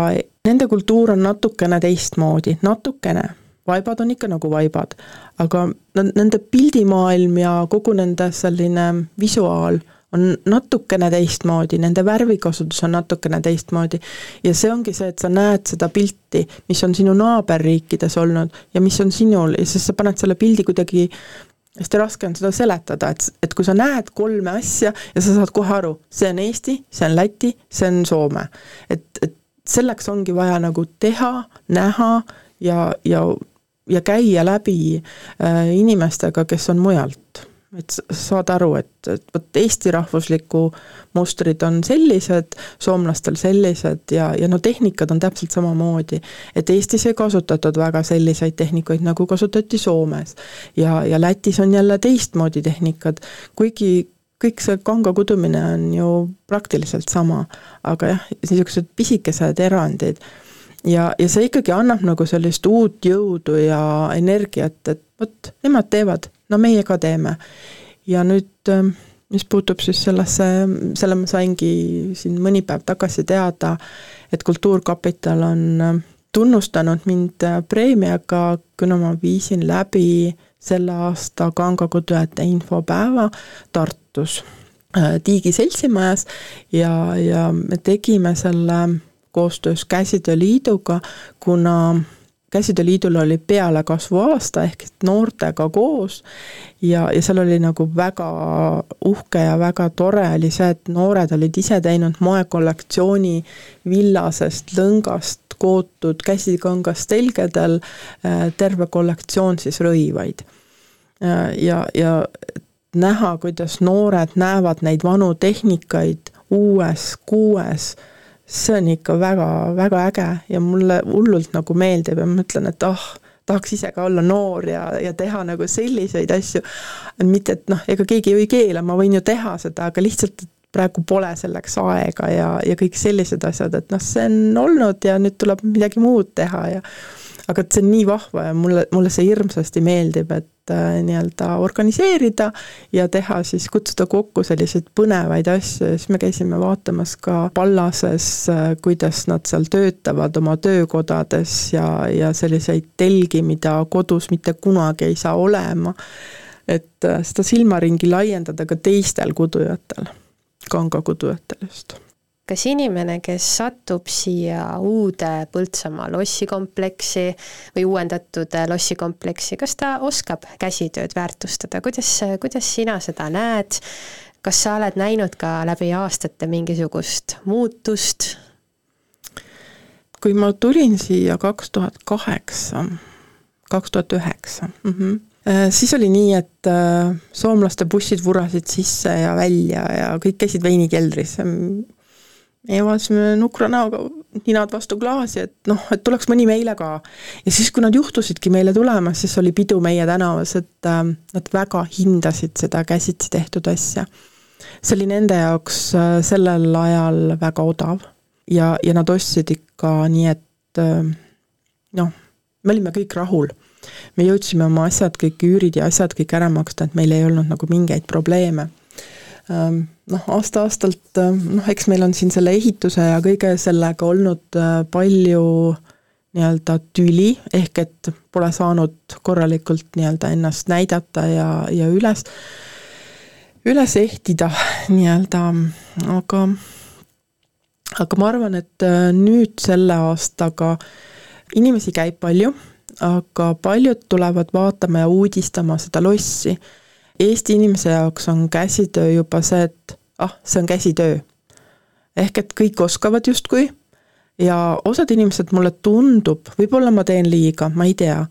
Nende kultuur on natukene teistmoodi, natukene, vaibad on ikka nagu vaibad, aga nende pildimaailm ja kogu nende selline visuaal on natukene teistmoodi, nende värvikasutus on natukene teistmoodi. ja see ongi see, et sa näed seda pilti, mis on sinu naaberriikides olnud ja mis on sinul ja siis sa paned selle pildi kuidagi hästi raske on seda seletada, et, et kui sa näed kolme asja ja sa saad kohe aru, see on Eesti, see on Läti, see on Soome. et, et selleks ongi vaja nagu teha, näha ja, ja, ja käia läbi äh, inimestega, kes on mujalt. Et saad aru, et, et vot Eesti rahvusliku mustrid on sellised, soomlastel sellised ja, ja no tehnikad on täpselt samamoodi. et Eestis ei kasutatud väga selliseid tehnikuid, nagu kasutati Soomes. ja, ja Lätis on jälle teistmoodi tehnikad, kuigi kõik see kanga kudumine on ju praktiliselt sama, aga jah, niisugused pisikesed erandid. ja, ja see ikkagi annab nagu sellist uut jõudu ja energiat, et vot, nemad teevad, no meie ka teeme. ja nüüd, ähm, mis puutub siis sellesse, selle ma saingi siin mõni päev tagasi teada, et Kultuurkapital on ähm, tunnustanud mind äh, preemiaga, kuna ma viisin läbi selle aasta kangakodujate infopäeva Tartus äh, Tiigi seltsimajas ja, ja me tegime selle koostöös Käsitööliiduga, kuna käsitööliidul oli pealekasvuaasta ehk noortega koos. Ja, ja seal oli nagu väga uhke ja väga tore oli see, et noored olid ise teinud moekollektsiooni villasest lõngast kootud käsikangast telgedel, äh, terve kollektsioon siis rõivaid. Äh, ja, ja näha, kuidas noored näevad neid vanu tehnikaid uues, kuues, see on ikka väga, väga äge ja mulle hullult nagu meeldib ja ma mõtlen, et ah oh,, tahaks ise ka olla noor ja, ja teha nagu selliseid asju. mitte, et noh, ega keegi ju ei keela, ma võin ju teha seda, aga lihtsalt, praegu pole selleks aega ja, ja kõik sellised asjad, et noh, see on olnud ja nüüd tuleb midagi muud teha ja aga et see on nii vahva ja mulle, mulle see hirmsasti meeldib, et äh, nii-öelda organiseerida ja teha siis, kutsuda kokku selliseid põnevaid asju ja siis me käisime vaatamas ka Pallases, äh, kuidas nad seal töötavad oma töökodades ja, ja selliseid telgi, mida kodus mitte kunagi ei saa olema. et äh, seda silmaringi laiendada ka teistel kudujatel, kanga kudujatel just kas inimene, kes satub siia uude Põltsamaa lossikompleksi või uuendatud lossikompleksi, kas ta oskab käsitööd väärtustada, kuidas, kuidas sina seda näed? kas sa oled näinud ka läbi aastate mingisugust muutust? kui ma tulin siia kaks tuhat kaheksa, kaks tuhat üheksa, mhm, äh, siis oli nii, et äh, soomlaste bussid vurasid sisse ja välja ja kõik käisid veinikeldris ja vaatasime nukra näoga ninad vastu klaasi, et noh, et tuleks mõni meile ka. ja siis, kui nad juhtusidki meile tulema, siis oli pidu meie tänavas, et äh, nad väga hindasid seda käsitsi tehtud asja. see oli nende jaoks äh, sellel ajal väga odav ja, ja nad ostsid ikka nii, et äh, noh, me olime kõik rahul. me jõudsime oma asjad, kõik üürid ja asjad kõik ära maksta, et meil ei olnud nagu mingeid probleeme ähm, noh, aasta-aastalt noh, eks meil on siin selle ehituse ja kõige sellega olnud äh, palju nii-öelda tüli, ehk et pole saanud korralikult nii-öelda ennast näidata ja, ja üles, üles ehtida nii-öelda, aga aga ma arvan, et äh, nüüd selle aastaga inimesi käib palju, aga paljud tulevad vaatama ja uudistama seda lossi Eesti inimese jaoks on käsitöö juba see, et ah, see on käsitöö. ehk et kõik oskavad justkui ja osad inimesed, mulle tundub, võib-olla ma teen liiga, ma ei tea,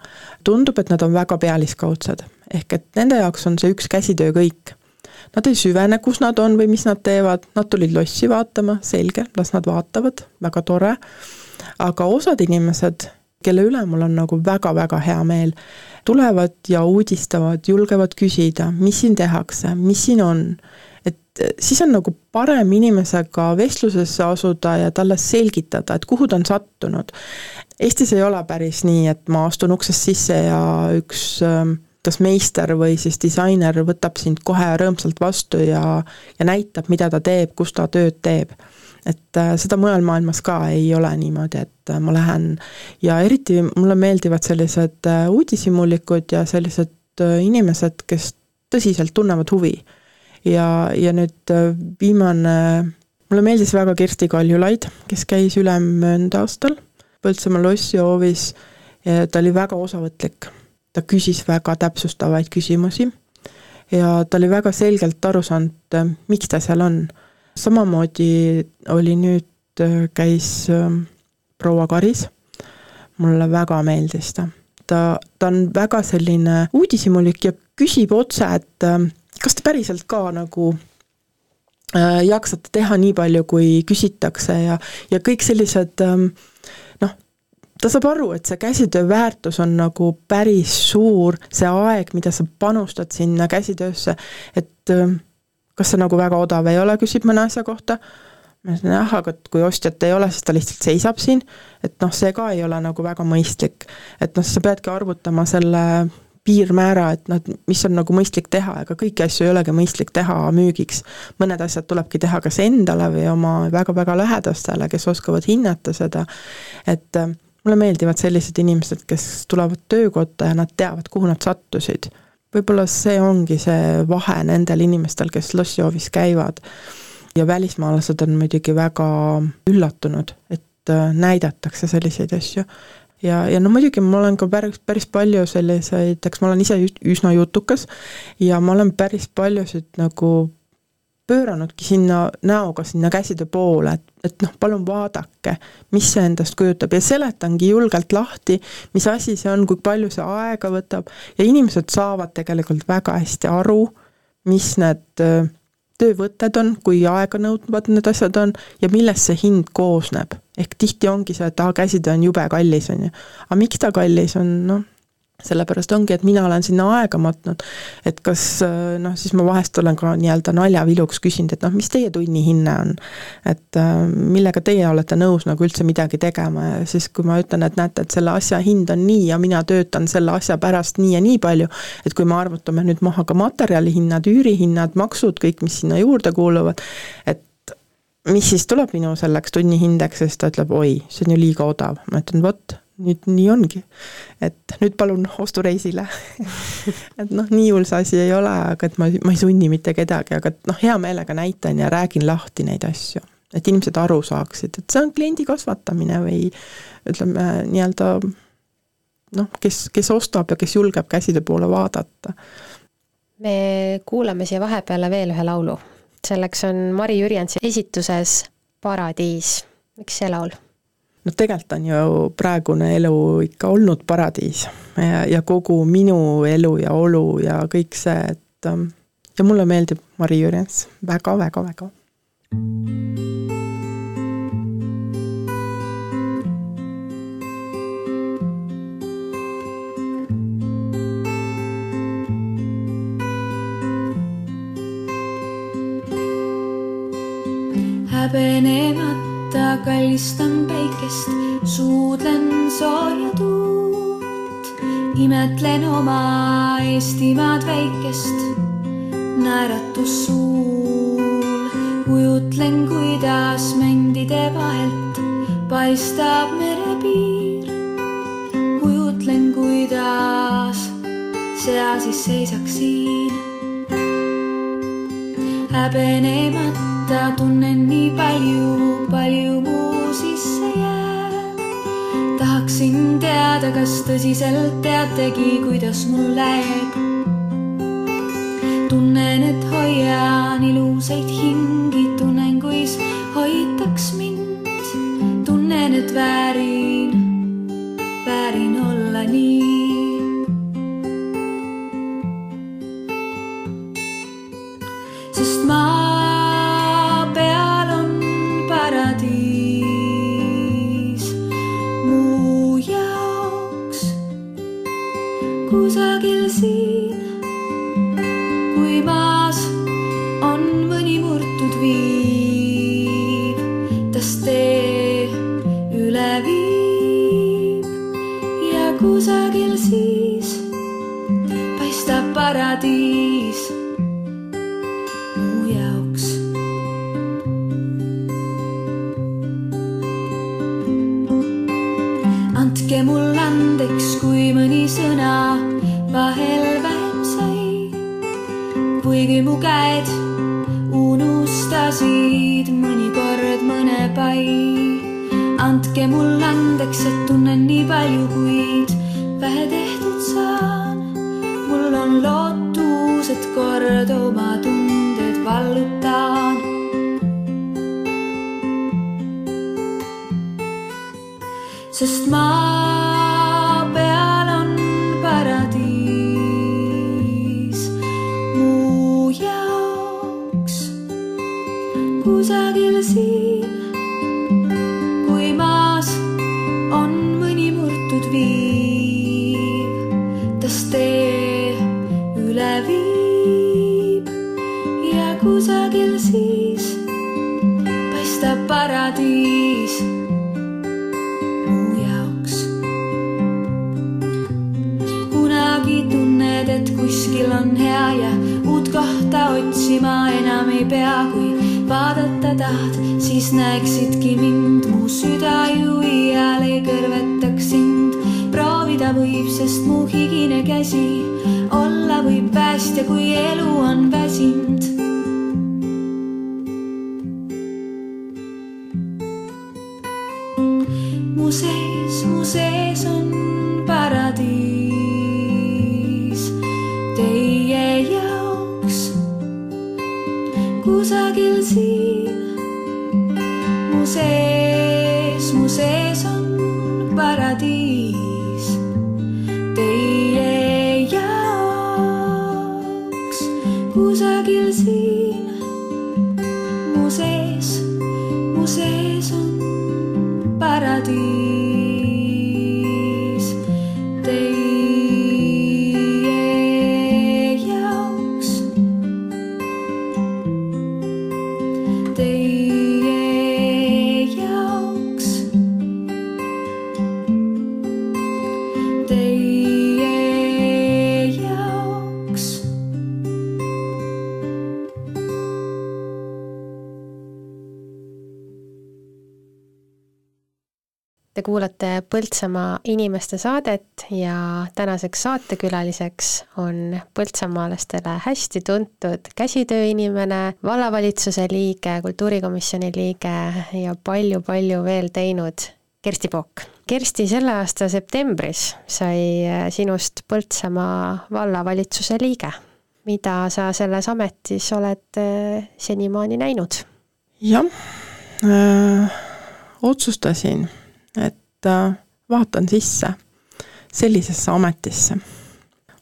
tundub, et nad on väga pealiskaudsed. ehk et nende jaoks on see üks käsitöö kõik. Nad ei süvene, kus nad on või mis nad teevad, nad tulid lossi vaatama, selge, las nad vaatavad, väga tore, aga osad inimesed, kelle üle mul on nagu väga-väga hea meel, tulevad ja uudistavad, julgevad küsida, mis siin tehakse, mis siin on. et siis on nagu parem inimesega vestlusesse asuda ja talle selgitada, et kuhu ta on sattunud. Eestis ei ole päris nii, et ma astun uksest sisse ja üks ähm, kas meister või siis disainer võtab sind kohe rõõmsalt vastu ja, ja näitab, mida ta teeb, kus ta tööd teeb et äh, seda mujal maailmas ka ei ole niimoodi, et äh, ma lähen ja eriti mulle meeldivad sellised äh, uudishimulikud ja sellised inimesed, kes tõsiselt tunnevad huvi. ja, ja nüüd viimane, mulle meeldis väga Kersti Kaljulaid, kes käis ülemöödunud aastal Põltsamaa lossihoovis ja ta oli väga osavõtlik. ta küsis väga täpsustavaid küsimusi ja ta oli väga selgelt aru saanud, miks ta seal on samamoodi oli nüüd, äh, käis ähm, proua Karis, mulle väga meeldis ta. ta, ta on väga selline uudishimulik ja küsib otse, et ähm, kas te päriselt ka nagu äh, jaksate teha nii palju, kui küsitakse ja, ja kõik sellised ähm, noh, ta saab aru, et see käsitöö väärtus on nagu päris suur, see aeg, mida sa panustad sinna käsitöösse, et kas see nagu väga odav ei ole, küsib mõne asja kohta, ma ütlen jah, aga et kui ostjat ei ole, siis ta lihtsalt seisab siin, et noh, see ka ei ole nagu väga mõistlik. et noh, sa peadki arvutama selle piirmäära, et noh, et mis on nagu mõistlik teha, ega kõiki asju ei olegi mõistlik teha müügiks. mõned asjad tulebki teha kas endale või oma väga-väga lähedastele, kes oskavad hinnata seda, et äh, mulle meeldivad sellised inimesed, kes tulevad töökotta ja nad teavad, kuhu nad sattusid võib-olla see ongi see vahe nendel inimestel, kes lossihoovis käivad. ja välismaalased on muidugi väga üllatunud, et äh, näidatakse selliseid asju. ja, ja no muidugi ma olen ka päris, päris palju selliseid, eks ma olen ise üsna jutukas ja ma olen päris paljusid nagu pööranudki sinna näoga sinna käside poole, et, et noh, palun vaadake, mis see endast kujutab ja seletangi julgelt lahti, mis asi see on, kui palju see aega võtab ja inimesed saavad tegelikult väga hästi aru, mis need töövõtted on, kui aeganõudvad need asjad on ja millest see hind koosneb. ehk tihti ongi see, et aa, käsitöö on jube kallis, on ju. aga miks ta kallis on, noh, sellepärast ongi, et mina olen sinna aega matnud, et kas äh, noh, siis ma vahest olen ka nii-öelda naljaviluks küsinud, et noh, mis teie tunnihinne on. et äh, millega teie olete nõus nagu üldse midagi tegema? Ja siis, kui ma ütlen, et näete, et selle asja hind on nii ja mina töötan selle asja pärast nii ja nii palju, et kui me arvutame nüüd maha ka materjalihinnad, üürihinnad, maksud, kõik, mis sinna juurde kuuluvad, et mis siis tuleb minu selleks tunnihindeks siis ta ütleb, oi, see on ju liiga odav, ma ütlen, vot nüüd nii ongi. et nüüd palun ostureisile <laughs> et noh, nii hull see asi ei ole, aga et ma, ma ei sunni mitte kedagi, aga noh, hea meelega näitan ja räägin lahti neid asju. et inimesed aru saaksid, et see on kliendi kasvatamine või ütleme nii-öelda noh, kes, kes ostab ja kes julgeb käside poole vaadata. me kuulame siia vahepeale veel ühe laulu. selleks on Mari Jürjensi esituses Paradiis. miks see laul? No tegelikult on ju praegune elu ikka olnud paradiis ja, ja kogu minu elu ja olu ja kõik see, et ähm, ja mulle meeldib Mari Jürjens väga-väga-väga. Kallistan päikest, suudlen sooja tuult, imetlen oma Eestimaad väikest, naeratus suul, kujutlen, kuidas mändide vahelt paistab merepiir. kujutlen, kuidas sea siis seisaks siin. Häbenemata tunnen nii palju, palju mu sisse jääb. tahaksin teada, kas tõsiselt teategi, kuidas mul läheb. Andke mulle andeks, kui mõni sõna vahel vähem sai. kuigi mu käed unustasid mõnikord mõne pai. andke mulle andeks, et tunnen nii palju, kuid sest maa siis näeksidki mind, mu süda ju iial ei kõrvetaks sind. proovida võib, sest mu higine käsi olla võib päästja, kui elu on väsinud paradiis kuulate Põltsamaa inimeste saadet ja tänaseks saatekülaliseks on põltsamaalastele hästi tuntud käsitööinimene, vallavalitsuse liige, kultuurikomisjoni liige ja palju-palju veel teinud Kersti Pook. Kersti, selle aasta septembris sai sinust Põltsamaa vallavalitsuse liige. mida sa selles ametis oled äh, senimaani näinud? jah äh,, otsustasin vaatan sisse sellisesse ametisse,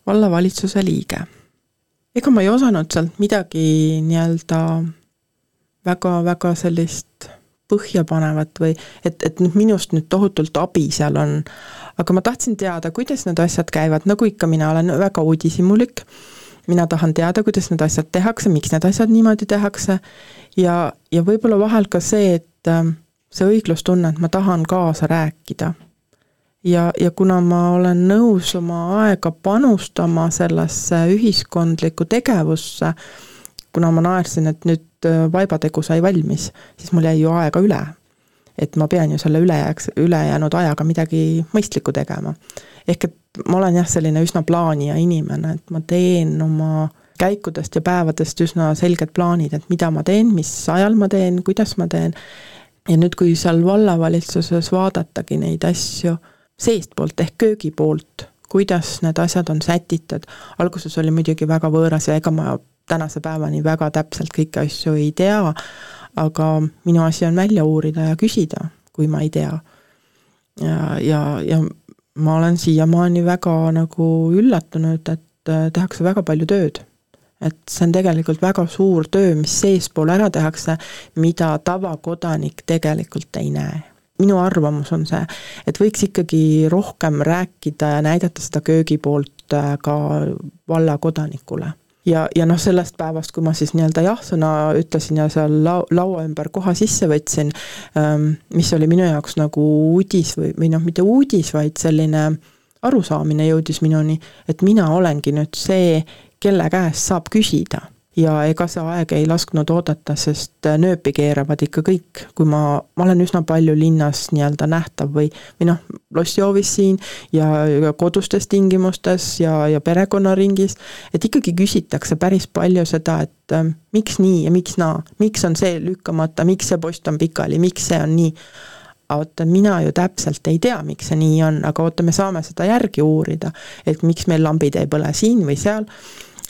vallavalitsuse liige. ega ma ei osanud sealt midagi nii-öelda väga-väga sellist põhjapanevat või et, et noh, minust nüüd tohutult abi seal on, aga ma tahtsin teada, kuidas need asjad käivad, nagu ikka, mina olen väga uudishimulik, mina tahan teada, kuidas need asjad tehakse, miks need asjad niimoodi tehakse. Ja, ja võib-olla vahel ka see, et äh, see õiglustunne, et ma tahan kaasa rääkida. ja, ja kuna ma olen nõus oma aega panustama sellesse ühiskondlikku tegevusse, kuna ma naersin, et nüüd äh, vaibategu sai valmis, siis mul jäi ju aega üle. et ma pean ju selle ülejääks, ülejäänud ajaga midagi mõistlikku tegema. ehk et ma olen jah, selline üsna plaanija inimene, et ma teen oma käikudest ja päevadest üsna selged plaanid, et mida ma teen, mis ajal ma teen, kuidas ma teen ja nüüd, kui seal vallavalitsuses vaadatagi neid asju seestpoolt ehk köögi poolt, kuidas need asjad on sätitud, alguses oli muidugi väga võõras ja ega ma tänase päevani väga täpselt kõiki asju ei tea, aga minu asi on välja uurida ja küsida, kui ma ei tea. ja, ja, ja ma olen siiamaani väga nagu üllatunud, et äh, tehakse väga palju tööd et see on tegelikult väga suur töö, mis seespool ära tehakse, mida tavakodanik tegelikult ei näe. Minu arvamus on see, et võiks ikkagi rohkem rääkida ja näidata seda köögi poolt äh, ka valla kodanikule ja, ja noh, sellest päevast, kui ma siis nii-öelda jah-sõna ütlesin ja seal lau-, laua ümber koha sisse võtsin, ähm, mis oli minu jaoks nagu uudis või, või noh, mitte uudis, vaid selline arusaamine jõudis minuni, et mina olengi nüüd see, kelle käest saab küsida. ja ega see aeg ei lasknud oodata, sest nööpi keeravad ikka kõik, kui ma, ma olen üsna palju linnas nii-öelda nähtav või, või noh, lossihoovis siin ja, ja kodustes tingimustes ja, ja perekonnaringis, et ikkagi küsitakse päris palju seda, et äh, miks nii ja miks naa, miks on see lükkamata, miks see post on pikali, miks see on nii. Oota, mina ju täpselt ei tea, miks see nii on, aga oota, me saame seda järgi uurida, et miks meil lambid ei põle siin või seal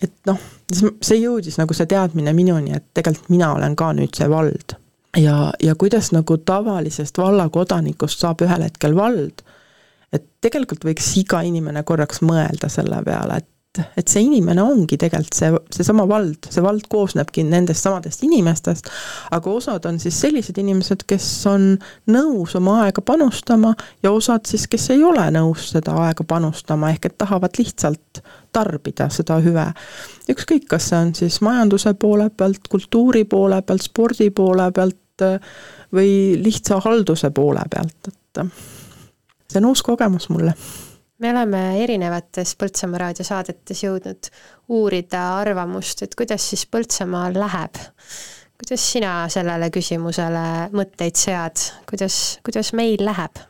et noh, see jõudis nagu see teadmine minuni, et tegelikult mina olen ka nüüd see vald. ja, ja kuidas nagu tavalisest vallakodanikust saab ühel hetkel vald, et tegelikult võiks iga inimene korraks mõelda selle peale, et et see inimene ongi tegelikult see, seesama vald, see vald koosnebki nendest samadest inimestest, aga osad on siis sellised inimesed, kes on nõus oma aega panustama ja osad siis, kes ei ole nõus seda aega panustama, ehk et tahavad lihtsalt tarbida seda hüve. ükskõik, kas see on siis majanduse poole pealt, kultuuri poole pealt, spordi poole pealt äh, või lihtsa halduse poole pealt, et äh, see on uus kogemus mulle me oleme erinevates Põltsamaa raadiosaadetes jõudnud uurida arvamust, et kuidas siis Põltsamaal läheb. kuidas sina sellele küsimusele mõtteid sead, kuidas, kuidas meil läheb?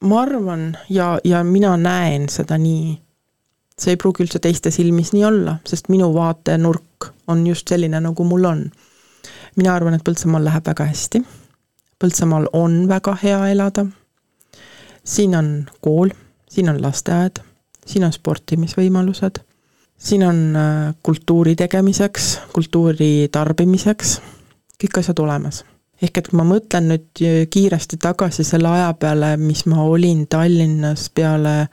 ma arvan ja, ja mina näen seda nii see ei pruugi üldse teiste silmis nii olla, sest minu vaatenurk on just selline, nagu mul on. mina arvan, et Põltsamaal läheb väga hästi. Põltsamaal on väga hea elada. siin on kool, siin on lasteaed, siin on sportimisvõimalused, siin on äh, kultuuri tegemiseks, kultuuri tarbimiseks, kõik asjad olemas ehk et kui ma mõtlen nüüd kiiresti tagasi selle aja peale, mis ma olin Tallinnas peale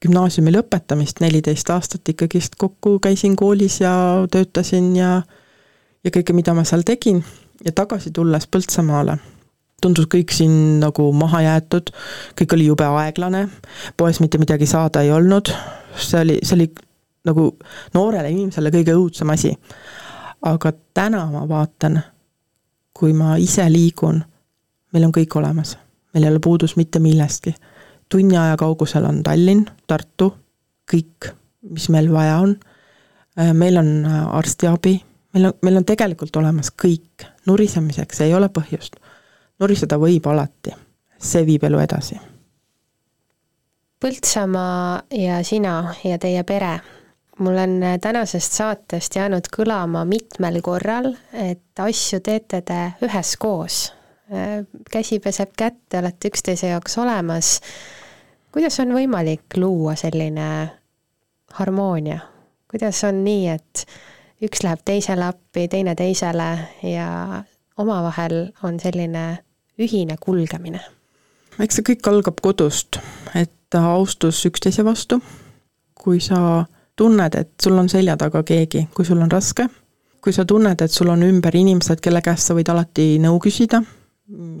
gümnaasiumi lõpetamist, neliteist aastat ikkagist kokku käisin koolis ja töötasin ja ja kõike, mida ma seal tegin. Ja tagasi tulles Põltsamaale, tundus kõik siin nagu maha jäetud, kõik oli jube aeglane, poes mitte midagi saada ei olnud, see oli, see oli nagu noorele inimesele kõige õudsem asi. aga täna ma vaatan, kui ma ise liigun, meil on kõik olemas, meil ei ole puudus mitte millestki tunni aja kaugusel on Tallinn, Tartu, kõik, mis meil vaja on. Äh, meil on äh, arstiabi, meil on, meil on tegelikult olemas kõik, nurisemiseks ei ole põhjust. nuriseda võib alati, see viib elu edasi. Põltsamaa ja sina ja teie pere. mul on tänasest saatest jäänud kõlama mitmel korral, et asju teete te üheskoos. käsi peseb kätt, te olete üksteise jaoks olemas. Kuidas on võimalik luua selline harmoonia? kuidas on nii, et üks läheb teisele appi, teine teisele ja omavahel on selline ühine kulgemine? eks see kõik algab kodust, et austus üksteise vastu. kui sa tunned, et sul on selja taga keegi, kui sul on raske, kui sa tunned, et sul on ümber inimesed, kelle käest sa võid alati nõu küsida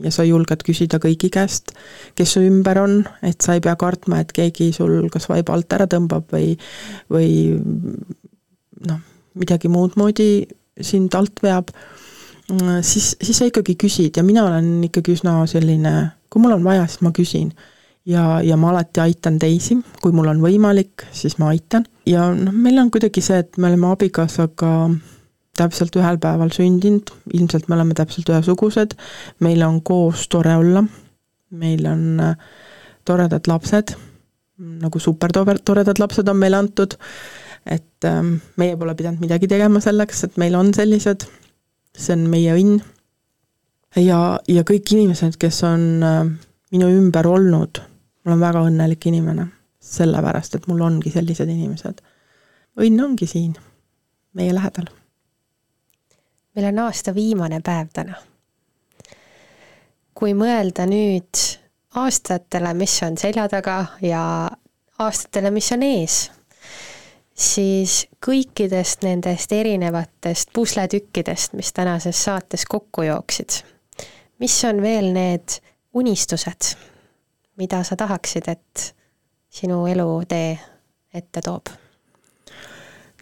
ja sa julged küsida kõigi käest, kes su ümber on, et sa ei pea kartma, et keegi sul kas vaiba alt ära tõmbab või, või noh, midagi muud moodi sind alt veab, siis, siis sa ikkagi küsid ja mina olen ikkagi üsna selline, kui mul on vaja, siis ma küsin. Ja, ja ma alati aitan teisi, kui mul on võimalik, siis ma aitan. ja noh, meil on kuidagi see, et me oleme abikaasaga täpselt ühel päeval sündinud, ilmselt me oleme täpselt ühesugused, meil on koos tore olla, meil on äh, toredad lapsed, nagu supertoredad lapsed on meile antud, et ähm, meie pole pidanud midagi tegema selleks, et meil on sellised, see on meie õnn. ja, ja kõik inimesed, kes on äh, minu ümber olnud, ma olen väga õnnelik inimene, sellepärast et mul ongi sellised inimesed. õnn ongi siin, meie lähedal. Meil on aasta viimane päev täna. kui mõelda nüüd aastatele, mis on selja taga ja aastatele, mis on ees, siis kõikidest nendest erinevatest pusletükkidest, mis tänases saates kokku jooksid, mis on veel need unistused, mida sa tahaksid, et sinu elutee ette toob?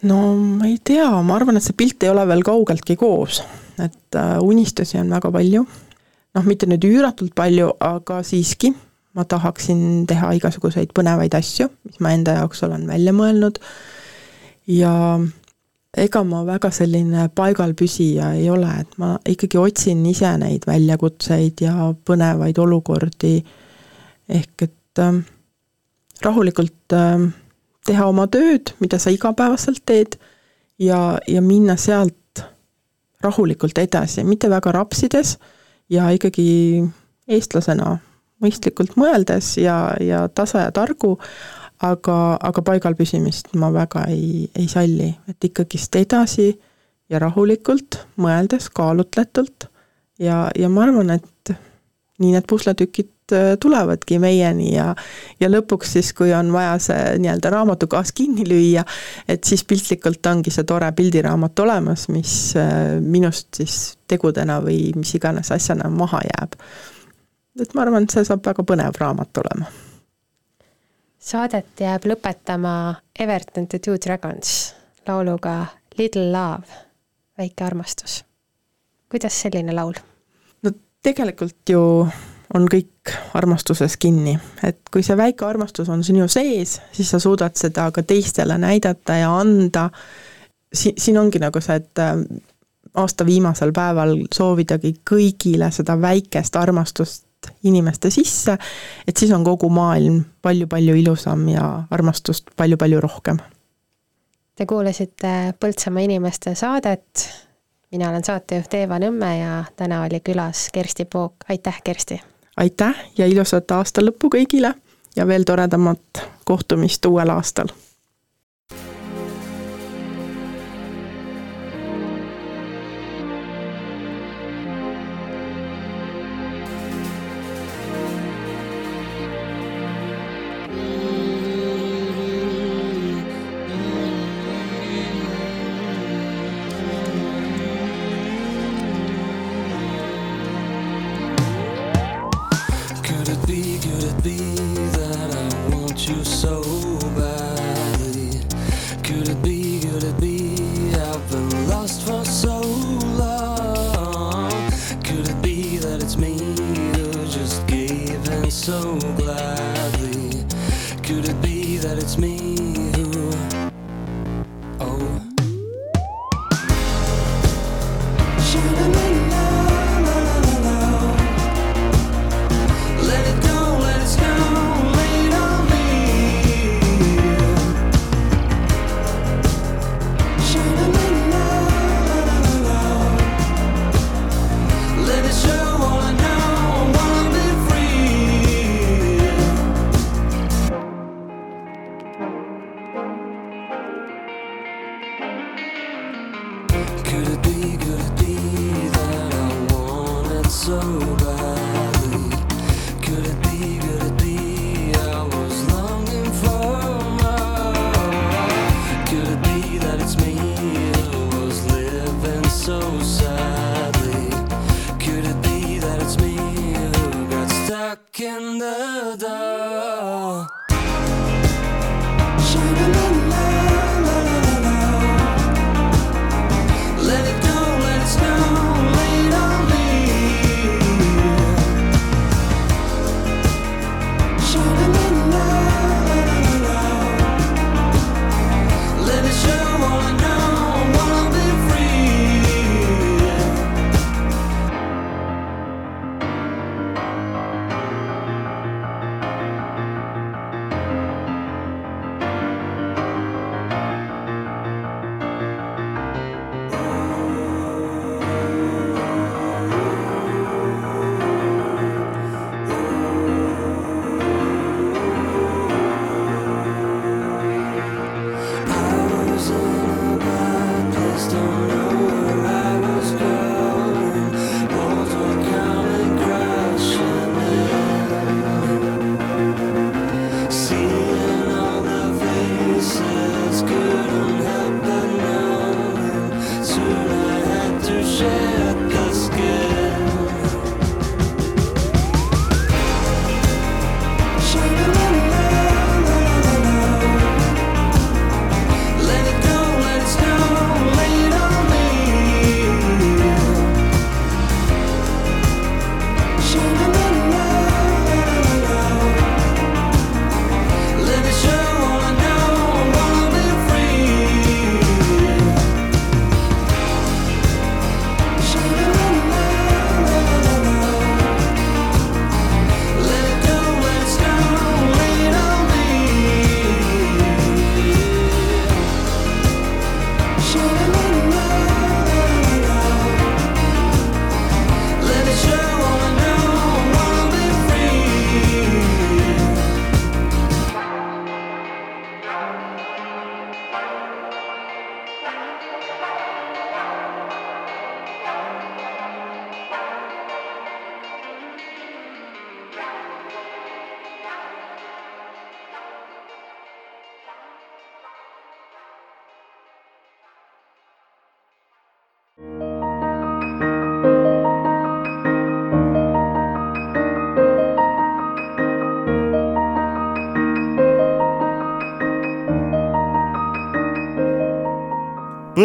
No ma ei tea, ma arvan, et see pilt ei ole veel kaugeltki koos, et äh, unistusi on väga palju. noh, mitte nüüd üüratult palju, aga siiski ma tahaksin teha igasuguseid põnevaid asju, mis ma enda jaoks olen välja mõelnud. ja ega ma väga selline paigalpüsija ei ole, et ma ikkagi otsin ise neid väljakutseid ja põnevaid olukordi, ehk et äh, rahulikult äh, teha oma tööd, mida sa igapäevaselt teed, ja, ja minna sealt rahulikult edasi, mitte väga rapsides ja ikkagi eestlasena mõistlikult mõeldes ja, ja tasa ja targu, aga, aga paigal püsimist ma väga ei, ei salli, et ikkagist edasi ja rahulikult, mõeldes kaalutletult ja, ja ma arvan, et nii need pusletükid tulevadki meieni ja ja lõpuks siis, kui on vaja see nii-öelda raamatukaas kinni lüüa, et siis piltlikult ongi see tore pildiraamat olemas, mis äh, minust siis tegudena või mis iganes asjana maha jääb. et ma arvan, et see saab väga põnev raamat olema saadet jääb lõpetama Everton the Two Dragons lauluga Little Love, väike armastus. kuidas selline laul? no tegelikult ju on kõik armastuses kinni, et kui see väike armastus on sinu sees, siis sa suudad seda ka teistele näidata ja anda. siin, siin ongi nagu see, et äh, aasta viimasel päeval soovidagi kõigile seda väikest armastust inimeste sisse, et siis on kogu maailm palju-palju ilusam ja armastust palju-palju rohkem. Te kuulasite Põltsamaa inimeste saadet, mina olen saatejuht Eeva Nõmme ja täna oli külas Kersti Pook, aitäh, Kersti! Aitäh ja ilusat aasta lõppu kõigile ja veel toredamat kohtumist uuel aastal! Could it be that I want you so badly? Could it be, could it be I've been lost for so long? Could it be that it's me who just gave in so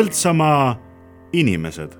Põltsamaa inimesed